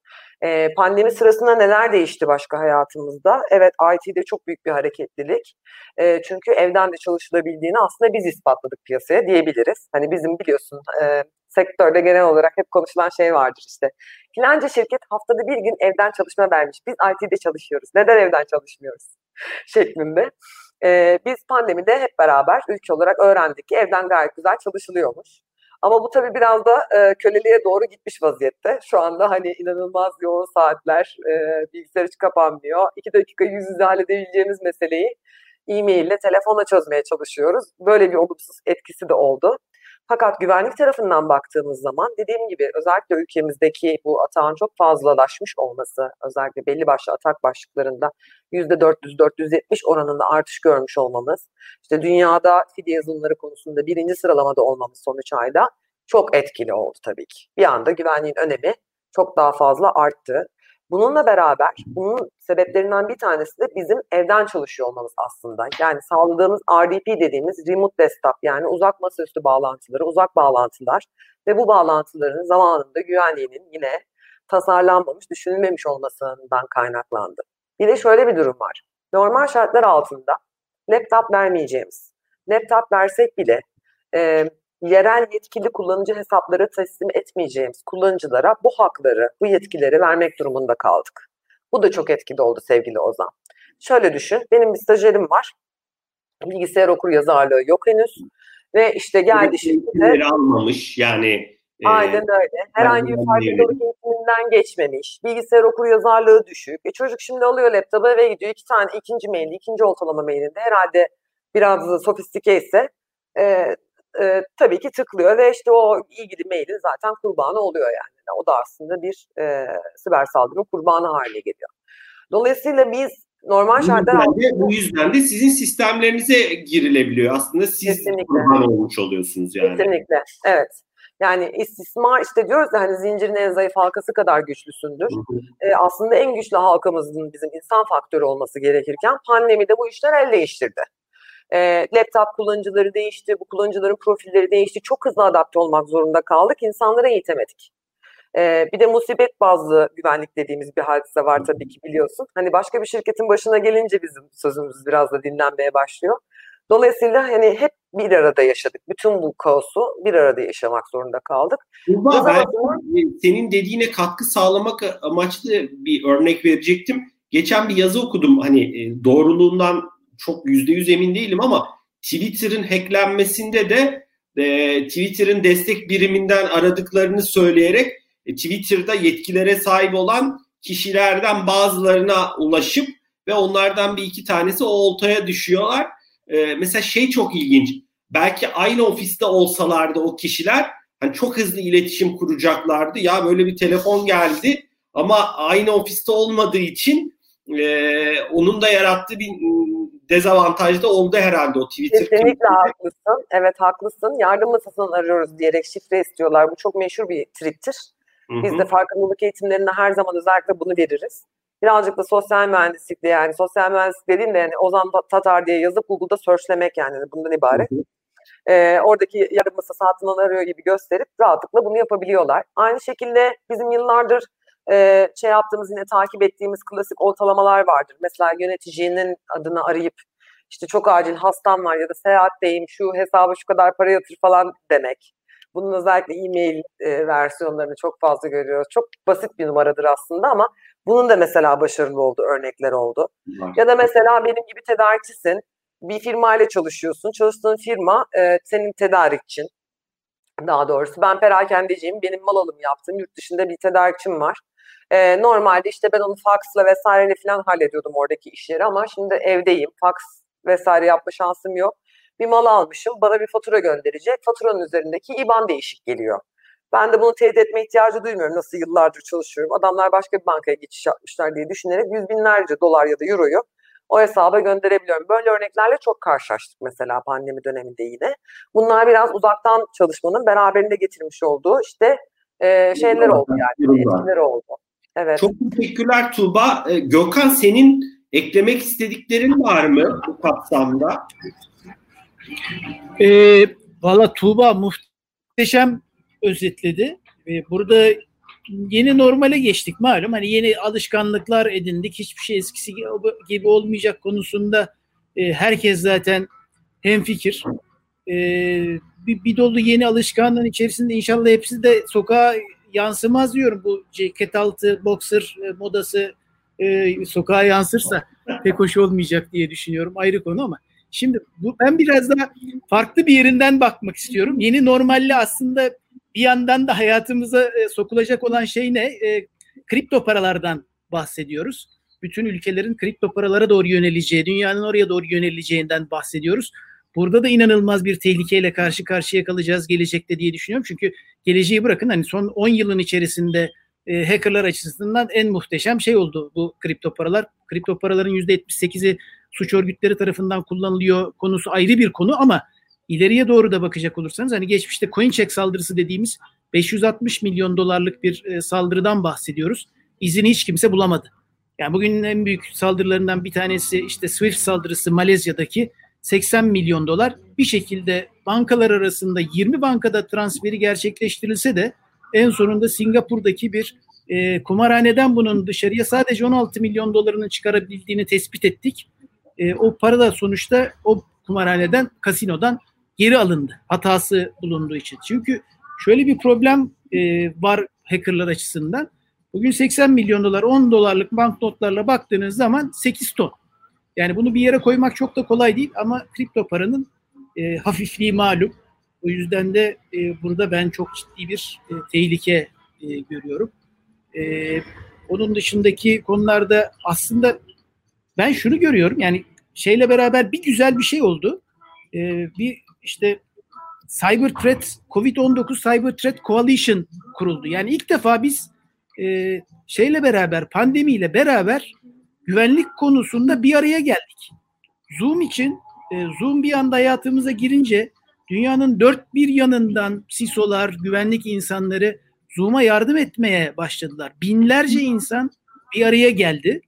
Speaker 2: E, pandemi sırasında neler değişti başka hayatımızda? Evet IT'de çok büyük bir hareketlilik. E, çünkü evden de çalışılabildiğini aslında biz ispatladık piyasaya diyebiliriz. Hani bizim biliyorsun e, sektörde genel olarak hep konuşulan şey vardır işte. Filanca şirket haftada bir gün evden çalışma vermiş. Biz IT'de çalışıyoruz. Neden evden çalışmıyoruz? [laughs] şeklinde. Ee, biz pandemide hep beraber ülke olarak öğrendik ki evden gayet güzel çalışılıyormuş. Ama bu tabii biraz da e, köleliğe doğru gitmiş vaziyette. Şu anda hani inanılmaz yoğun saatler, e, bilgisayar hiç kapanmıyor. İki dakika yüz yüze halledebileceğimiz meseleyi e-mail ile telefonla çözmeye çalışıyoruz. Böyle bir olumsuz etkisi de oldu. Fakat güvenlik tarafından baktığımız zaman dediğim gibi özellikle ülkemizdeki bu atağın çok fazlalaşmış olması, özellikle belli başlı atak başlıklarında %400-470 oranında artış görmüş olmamız, işte dünyada fidye yazılımları konusunda birinci sıralamada olmamız son 3 ayda çok etkili oldu tabii ki. Bir anda güvenliğin önemi çok daha fazla arttı. Bununla beraber bunun sebeplerinden bir tanesi de bizim evden çalışıyor olmamız aslında. Yani sağladığımız RDP dediğimiz remote desktop yani uzak masaüstü bağlantıları, uzak bağlantılar ve bu bağlantıların zamanında güvenliğinin yine tasarlanmamış, düşünülmemiş olmasından kaynaklandı. Bir de şöyle bir durum var. Normal şartlar altında laptop vermeyeceğimiz, laptop versek bile e, yerel yetkili kullanıcı hesapları teslim etmeyeceğimiz kullanıcılara bu hakları, bu yetkileri vermek durumunda kaldık. Bu da çok etkili oldu sevgili Ozan. Şöyle düşün, benim bir stajyerim var. Bilgisayar okur yazarlığı yok henüz. Ve işte geldi
Speaker 1: şirkete. almamış yani.
Speaker 2: E, Aynen öyle. Herhangi bir farkındalık eğitiminden geçmemiş. Bilgisayar okur yazarlığı düşük. E çocuk şimdi alıyor laptopu eve gidiyor. iki tane ikinci mail, ikinci ortalama mailinde herhalde biraz sofistike ise e, e, tabii ki tıklıyor ve işte o ilgili mailin zaten kurbanı oluyor yani. O da aslında bir e, siber saldırı kurbanı haline geliyor. Dolayısıyla biz normal şartlar
Speaker 1: altında... Bu yüzden de sizin sistemlerinize girilebiliyor. Aslında siz Kesinlikle. kurban olmuş oluyorsunuz yani.
Speaker 2: Kesinlikle, evet. Yani istismar işte diyoruz ya hani zincirin en zayıf halkası kadar güçlüsündür. Hı hı. Ee, aslında en güçlü halkamızın bizim insan faktörü olması gerekirken pandemide bu işler el değiştirdi. E, laptop kullanıcıları değişti, bu kullanıcıların profilleri değişti. Çok hızlı adapte olmak zorunda kaldık. İnsanlara eğitemedik. E, bir de musibet bazlı güvenlik dediğimiz bir hadise var tabii ki biliyorsun. Hani başka bir şirketin başına gelince bizim sözümüz biraz da dinlenmeye başlıyor. Dolayısıyla hani hep bir arada yaşadık. Bütün bu kaosu bir arada yaşamak zorunda kaldık.
Speaker 1: Tuğba, ben zaman... senin dediğine katkı sağlamak amaçlı bir örnek verecektim. Geçen bir yazı okudum hani doğruluğundan çok yüzde yüz emin değilim ama Twitter'ın hacklenmesinde de e, Twitter'ın destek biriminden aradıklarını söyleyerek e, Twitter'da yetkilere sahip olan kişilerden bazılarına ulaşıp ve onlardan bir iki tanesi o oltaya düşüyorlar. E, mesela şey çok ilginç. Belki aynı ofiste olsalardı o kişiler hani çok hızlı iletişim kuracaklardı. Ya böyle bir telefon geldi ama aynı ofiste olmadığı için e, onun da yarattığı bir dezavantajda oldu herhalde o Twitter.
Speaker 2: Kesinlikle haklısın. Evet haklısın. Yardım masasından arıyoruz diyerek şifre istiyorlar. Bu çok meşhur bir triptir. Biz de farkındalık eğitimlerinde her zaman özellikle bunu veririz. Birazcık da sosyal mühendislikle yani sosyal mühendislik dediğin de yani Ozan Tatar diye yazıp Google'da searchlemek yani bundan ibaret. Hı hı. Ee, oradaki yardım masası hattından arıyor gibi gösterip rahatlıkla bunu yapabiliyorlar. Aynı şekilde bizim yıllardır e, şey yaptığımız yine takip ettiğimiz klasik ortalamalar vardır. Mesela yöneticinin adını arayıp işte çok acil hastam var ya da seyahatteyim şu hesaba şu kadar para yatır falan demek. Bunun özellikle e-mail e, versiyonlarını çok fazla görüyoruz. Çok basit bir numaradır aslında ama bunun da mesela başarılı olduğu örnekler oldu. Var. Ya da mesela benim gibi tedarikçisin. Bir firma ile çalışıyorsun. Çalıştığın firma e, senin tedarikçin. Daha doğrusu ben perakendeciyim. Benim mal alım yaptığım yurt dışında bir tedarikçim var. E, normalde işte ben onu faksla vesaireyle falan hallediyordum oradaki işleri ama şimdi evdeyim. Faks vesaire yapma şansım yok. Bir mal almışım, bana bir fatura gönderecek. Faturanın üzerindeki IBAN değişik geliyor. Ben de bunu teyit etme ihtiyacı duymuyorum. Nasıl yıllardır çalışıyorum. Adamlar başka bir bankaya geçiş yapmışlar diye düşünerek yüz binlerce dolar ya da euroyu o hesaba gönderebiliyorum. Böyle örneklerle çok karşılaştık mesela pandemi döneminde yine. Bunlar biraz uzaktan çalışmanın beraberinde getirmiş olduğu işte e, şeyler oldu yani. Etkiler oldu. Evet.
Speaker 1: Çok teşekkürler Tuğba. Ee, Gökhan senin eklemek istediklerin var mı bu kapsamda?
Speaker 3: Ee, Valla Tuğba muhteşem özetledi. Ee, burada yeni normale geçtik malum. Hani yeni alışkanlıklar edindik. Hiçbir şey eskisi gibi olmayacak konusunda e, herkes zaten hemfikir. E, bir, bir dolu yeni alışkanlığın içerisinde inşallah hepsi de sokağa yansımaz diyorum. Bu ceket altı boxer e, modası e, sokağa yansırsa pek hoş olmayacak diye düşünüyorum. Ayrı konu ama Şimdi bu, ben biraz daha farklı bir yerinden bakmak istiyorum. Yeni normalle aslında bir yandan da hayatımıza e, sokulacak olan şey ne? E, kripto paralardan bahsediyoruz. Bütün ülkelerin kripto paralara doğru yöneleceği, dünyanın oraya doğru yöneleceğinden bahsediyoruz. Burada da inanılmaz bir tehlikeyle karşı karşıya kalacağız gelecekte diye düşünüyorum. Çünkü geleceği bırakın hani son 10 yılın içerisinde e, hackerlar açısından en muhteşem şey oldu bu kripto paralar. Kripto paraların %78'i suç örgütleri tarafından kullanılıyor konusu ayrı bir konu ama ileriye doğru da bakacak olursanız hani geçmişte CoinCheck saldırısı dediğimiz 560 milyon dolarlık bir e, saldırıdan bahsediyoruz. İzini hiç kimse bulamadı. Yani bugünün en büyük saldırılarından bir tanesi işte Swift saldırısı Malezya'daki 80 milyon dolar bir şekilde bankalar arasında 20 bankada transferi gerçekleştirilse de en sonunda Singapur'daki bir e, kumarhaneden bunun dışarıya sadece 16 milyon dolarını çıkarabildiğini tespit ettik. E, o para da sonuçta o kumarhaneden, kasinodan geri alındı. Hatası bulunduğu için. Çünkü şöyle bir problem e, var hackerlar açısından. Bugün 80 milyon dolar 10 dolarlık banknotlarla baktığınız zaman 8 ton. Yani bunu bir yere koymak çok da kolay değil ama kripto paranın e, hafifliği malum. O yüzden de e, burada ben çok ciddi bir e, tehlike e, görüyorum. E, onun dışındaki konularda aslında ben şunu görüyorum yani şeyle beraber bir güzel bir şey oldu. E, bir işte Cyber Threat, Covid-19 Cyber Threat Coalition kuruldu. Yani ilk defa biz e, şeyle beraber, pandemiyle beraber güvenlik konusunda bir araya geldik. Zoom için, e, Zoom bir anda hayatımıza girince dünyanın dört bir yanından sisolar, güvenlik insanları Zoom'a yardım etmeye başladılar. Binlerce insan bir araya geldi.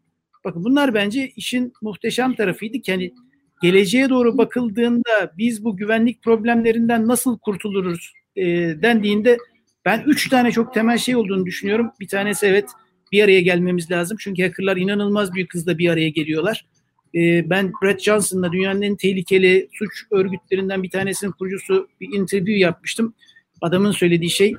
Speaker 3: Bakın bunlar bence işin muhteşem tarafıydı. Yani geleceğe doğru bakıldığında biz bu güvenlik problemlerinden nasıl kurtuluruz e, dendiğinde ben üç tane çok temel şey olduğunu düşünüyorum. Bir tanesi evet bir araya gelmemiz lazım. Çünkü hackerlar inanılmaz büyük hızla bir araya geliyorlar. Ee, ben Brett Johnson'la dünyanın en tehlikeli suç örgütlerinden bir tanesinin kurucusu bir interview yapmıştım. Adamın söylediği şey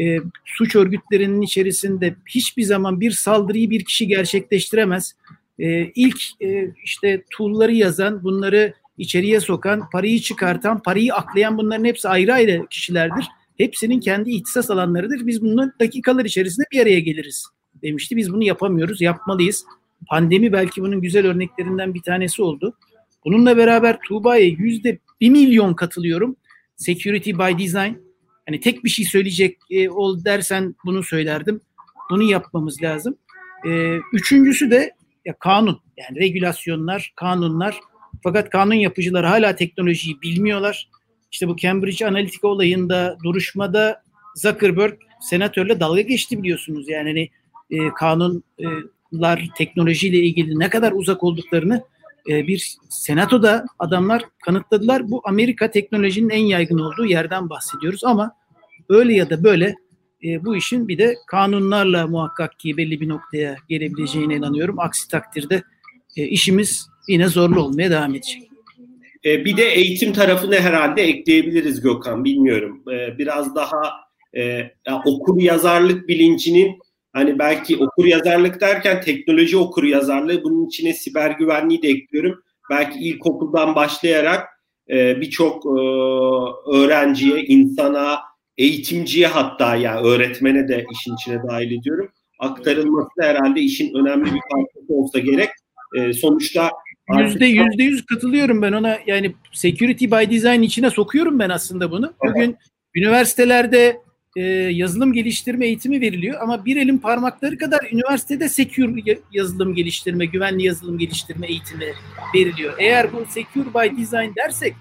Speaker 3: e, suç örgütlerinin içerisinde hiçbir zaman bir saldırıyı bir kişi gerçekleştiremez. E, ilk e, işte tool'ları yazan, bunları içeriye sokan, parayı çıkartan, parayı aklayan bunların hepsi ayrı ayrı kişilerdir. Hepsinin kendi ihtisas alanlarıdır. Biz bunların dakikalar içerisinde bir araya geliriz demişti. Biz bunu yapamıyoruz, yapmalıyız. Pandemi belki bunun güzel örneklerinden bir tanesi oldu. Bununla beraber Tuğba'ya yüzde bir milyon katılıyorum. Security by design. Hani tek bir şey söyleyecek e, ol dersen bunu söylerdim. Bunu yapmamız lazım. E, üçüncüsü de ya kanun. Yani regülasyonlar, kanunlar. Fakat kanun yapıcıları hala teknolojiyi bilmiyorlar. İşte bu Cambridge Analytica olayında duruşmada Zuckerberg senatörle dalga geçti biliyorsunuz. Yani hani e, kanunlar teknolojiyle ilgili ne kadar uzak olduklarını e, bir senatoda adamlar kanıtladılar. Bu Amerika teknolojinin en yaygın olduğu yerden bahsediyoruz ama öyle ya da böyle e, bu işin bir de kanunlarla muhakkak ki belli bir noktaya gelebileceğine inanıyorum. Aksi takdirde e, işimiz yine zorlu olmaya devam edecek.
Speaker 1: E, bir de eğitim tarafını herhalde ekleyebiliriz Gökhan. Bilmiyorum. E, biraz daha e, okur yazarlık bilincinin Hani belki okur yazarlık derken teknoloji okur yazarlığı bunun içine siber güvenliği de ekliyorum. Belki ilkokuldan başlayarak e, birçok e, öğrenciye, insana, eğitimciye hatta yani öğretmene de işin içine dahil ediyorum. Aktarılması herhalde işin önemli bir parçası olsa gerek. E, sonuçta
Speaker 3: Yüzde yüzde yüz katılıyorum ben ona. Yani security by design içine sokuyorum ben aslında bunu. Bugün evet. üniversitelerde e, yazılım geliştirme eğitimi veriliyor ama bir elin parmakları kadar üniversitede secure yazılım geliştirme, güvenli yazılım geliştirme eğitimi veriliyor. Eğer bu secure by design dersek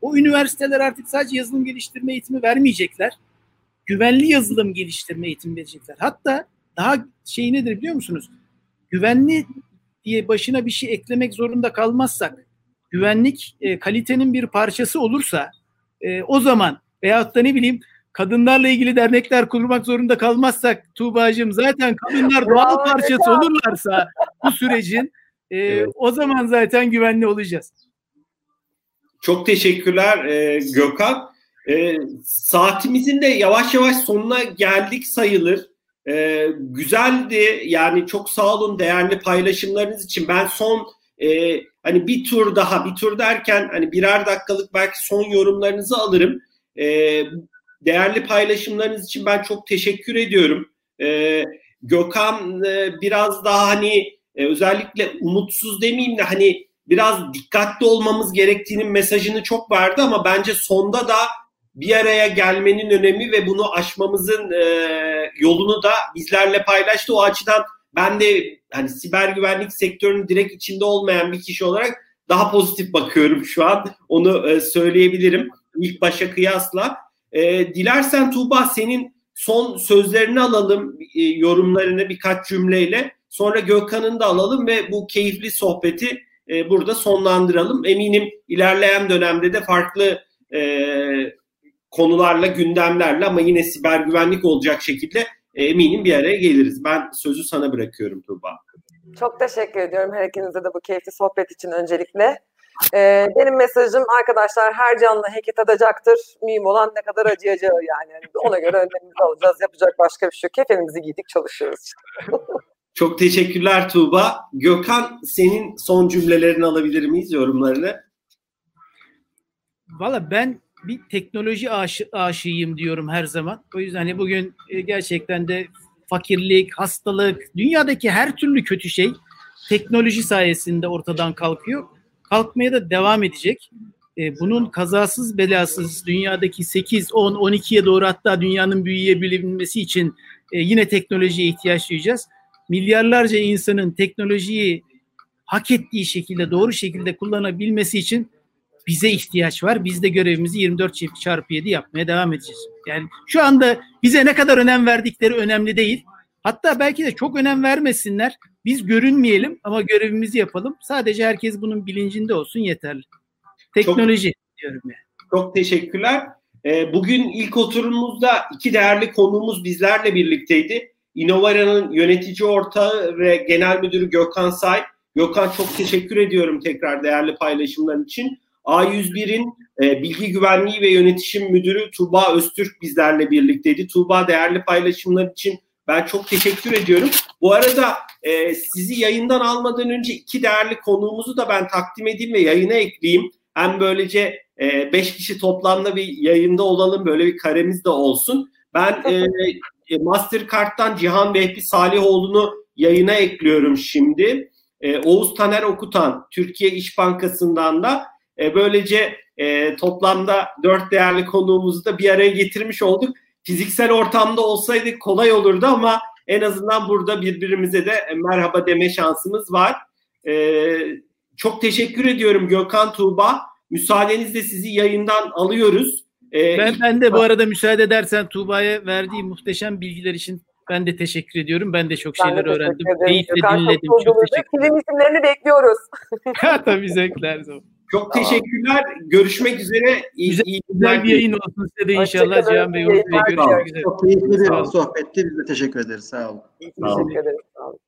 Speaker 3: o üniversiteler artık sadece yazılım geliştirme eğitimi vermeyecekler. Güvenli yazılım geliştirme eğitimi verecekler. Hatta daha şey nedir biliyor musunuz? Güvenli diye başına bir şey eklemek zorunda kalmazsak, güvenlik e, kalitenin bir parçası olursa e, o zaman veyahut da ne bileyim kadınlarla ilgili dernekler kurmak zorunda kalmazsak Tuğba'cığım zaten kadınlar doğal parçası olurlarsa bu sürecin e, evet. o zaman zaten güvenli olacağız.
Speaker 1: Çok teşekkürler e, Gökhan. E, saatimizin de yavaş yavaş sonuna geldik sayılır. E, güzeldi yani çok sağ olun değerli paylaşımlarınız için. Ben son e, hani bir tur daha bir tur derken hani birer dakikalık belki son yorumlarınızı alırım. E, değerli paylaşımlarınız için ben çok teşekkür ediyorum. E, Gökhan e, biraz daha hani e, özellikle umutsuz demeyeyim de hani biraz dikkatli olmamız gerektiğinin mesajını çok verdi ama bence sonda da bir araya gelmenin önemi ve bunu aşmamızın e, yolunu da bizlerle paylaştı. O açıdan ben de hani siber güvenlik sektörünün direkt içinde olmayan bir kişi olarak daha pozitif bakıyorum şu an. Onu e, söyleyebilirim ilk başa kıyasla. E, dilersen Tuğba senin son sözlerini alalım, e, yorumlarını birkaç cümleyle. Sonra Gökhan'ın da alalım ve bu keyifli sohbeti e, burada sonlandıralım. Eminim ilerleyen dönemde de farklı e, konularla, gündemlerle ama yine siber güvenlik olacak şekilde e, eminim bir araya geliriz. Ben sözü sana bırakıyorum Tuğba.
Speaker 2: Çok teşekkür ediyorum her ikinize de bu keyifli sohbet için öncelikle. Ee, benim mesajım arkadaşlar her canlı hareket edecektir. Mühim olan ne kadar acıyacağı yani. yani ona göre önlemimizi alacağız. Yapacak başka bir şey yok. Kefenimizi giydik çalışıyoruz. [laughs]
Speaker 1: Çok teşekkürler Tuğba. Gökhan senin son cümlelerini alabilir miyiz, yorumlarını?
Speaker 3: Valla ben bir teknoloji aşı, aşığıyım diyorum her zaman. O yüzden hani bugün e, gerçekten de fakirlik, hastalık, dünyadaki her türlü kötü şey teknoloji sayesinde ortadan kalkıyor. Kalkmaya da devam edecek. E, bunun kazasız belasız dünyadaki 8, 10, 12'ye doğru hatta dünyanın büyüyebilmesi için e, yine teknolojiye ihtiyaç duyacağız. Milyarlarca insanın teknolojiyi hak ettiği şekilde doğru şekilde kullanabilmesi için bize ihtiyaç var. Biz de görevimizi 24 çarpı 7 yapmaya devam edeceğiz. Yani şu anda bize ne kadar önem verdikleri önemli değil. Hatta belki de çok önem vermesinler. Biz görünmeyelim ama görevimizi yapalım. Sadece herkes bunun bilincinde olsun yeterli. Teknoloji çok, diyorum yani.
Speaker 1: Çok teşekkürler. Ee, bugün ilk oturumumuzda iki değerli konuğumuz bizlerle birlikteydi. Innovara'nın yönetici ortağı ve genel müdürü Gökhan Say. Gökhan çok teşekkür ediyorum tekrar değerli paylaşımların için. A101'in e, bilgi güvenliği ve yönetişim müdürü Tuğba Öztürk bizlerle birlikteydi. Tuğba değerli paylaşımlar için ben çok teşekkür ediyorum. Bu arada e, sizi yayından almadan önce iki değerli konuğumuzu da ben takdim edeyim ve yayına ekleyeyim. Hem böylece e, beş kişi toplamda bir yayında olalım böyle bir karemiz de olsun. Ben e, e Mastercard'dan Cihan Vehbi Salihoğlu'nu yayına ekliyorum şimdi. E, Oğuz Taner Okutan Türkiye İş Bankası'ndan da e, böylece e, toplamda dört değerli konuğumuzu da bir araya getirmiş olduk. Fiziksel ortamda olsaydı kolay olurdu ama en azından burada birbirimize de merhaba deme şansımız var. E, çok teşekkür ediyorum Gökhan Tuğba. Müsaadenizle sizi yayından alıyoruz.
Speaker 3: Ee, ben, ben de bu arada müsaade edersen Tuğba'ya verdiği muhteşem bilgiler için ben de teşekkür ediyorum. Ben de çok şeyler öğrendim. Keyifle dinledim. Çok, çok teşekkür
Speaker 2: ederim. Film isimlerini bekliyoruz. [laughs]
Speaker 3: Tabii zevkler.
Speaker 1: Çok teşekkürler. Görüşmek üzere.
Speaker 3: İyi, güzel, iyi güzel bir yayın olsun size de inşallah Cihan Bey. Görüşmek
Speaker 4: üzere. Çok keyifli bir sohbetti. Biz de teşekkür ederiz. Sağ olun.
Speaker 2: Teşekkür ederiz. Sağ olun.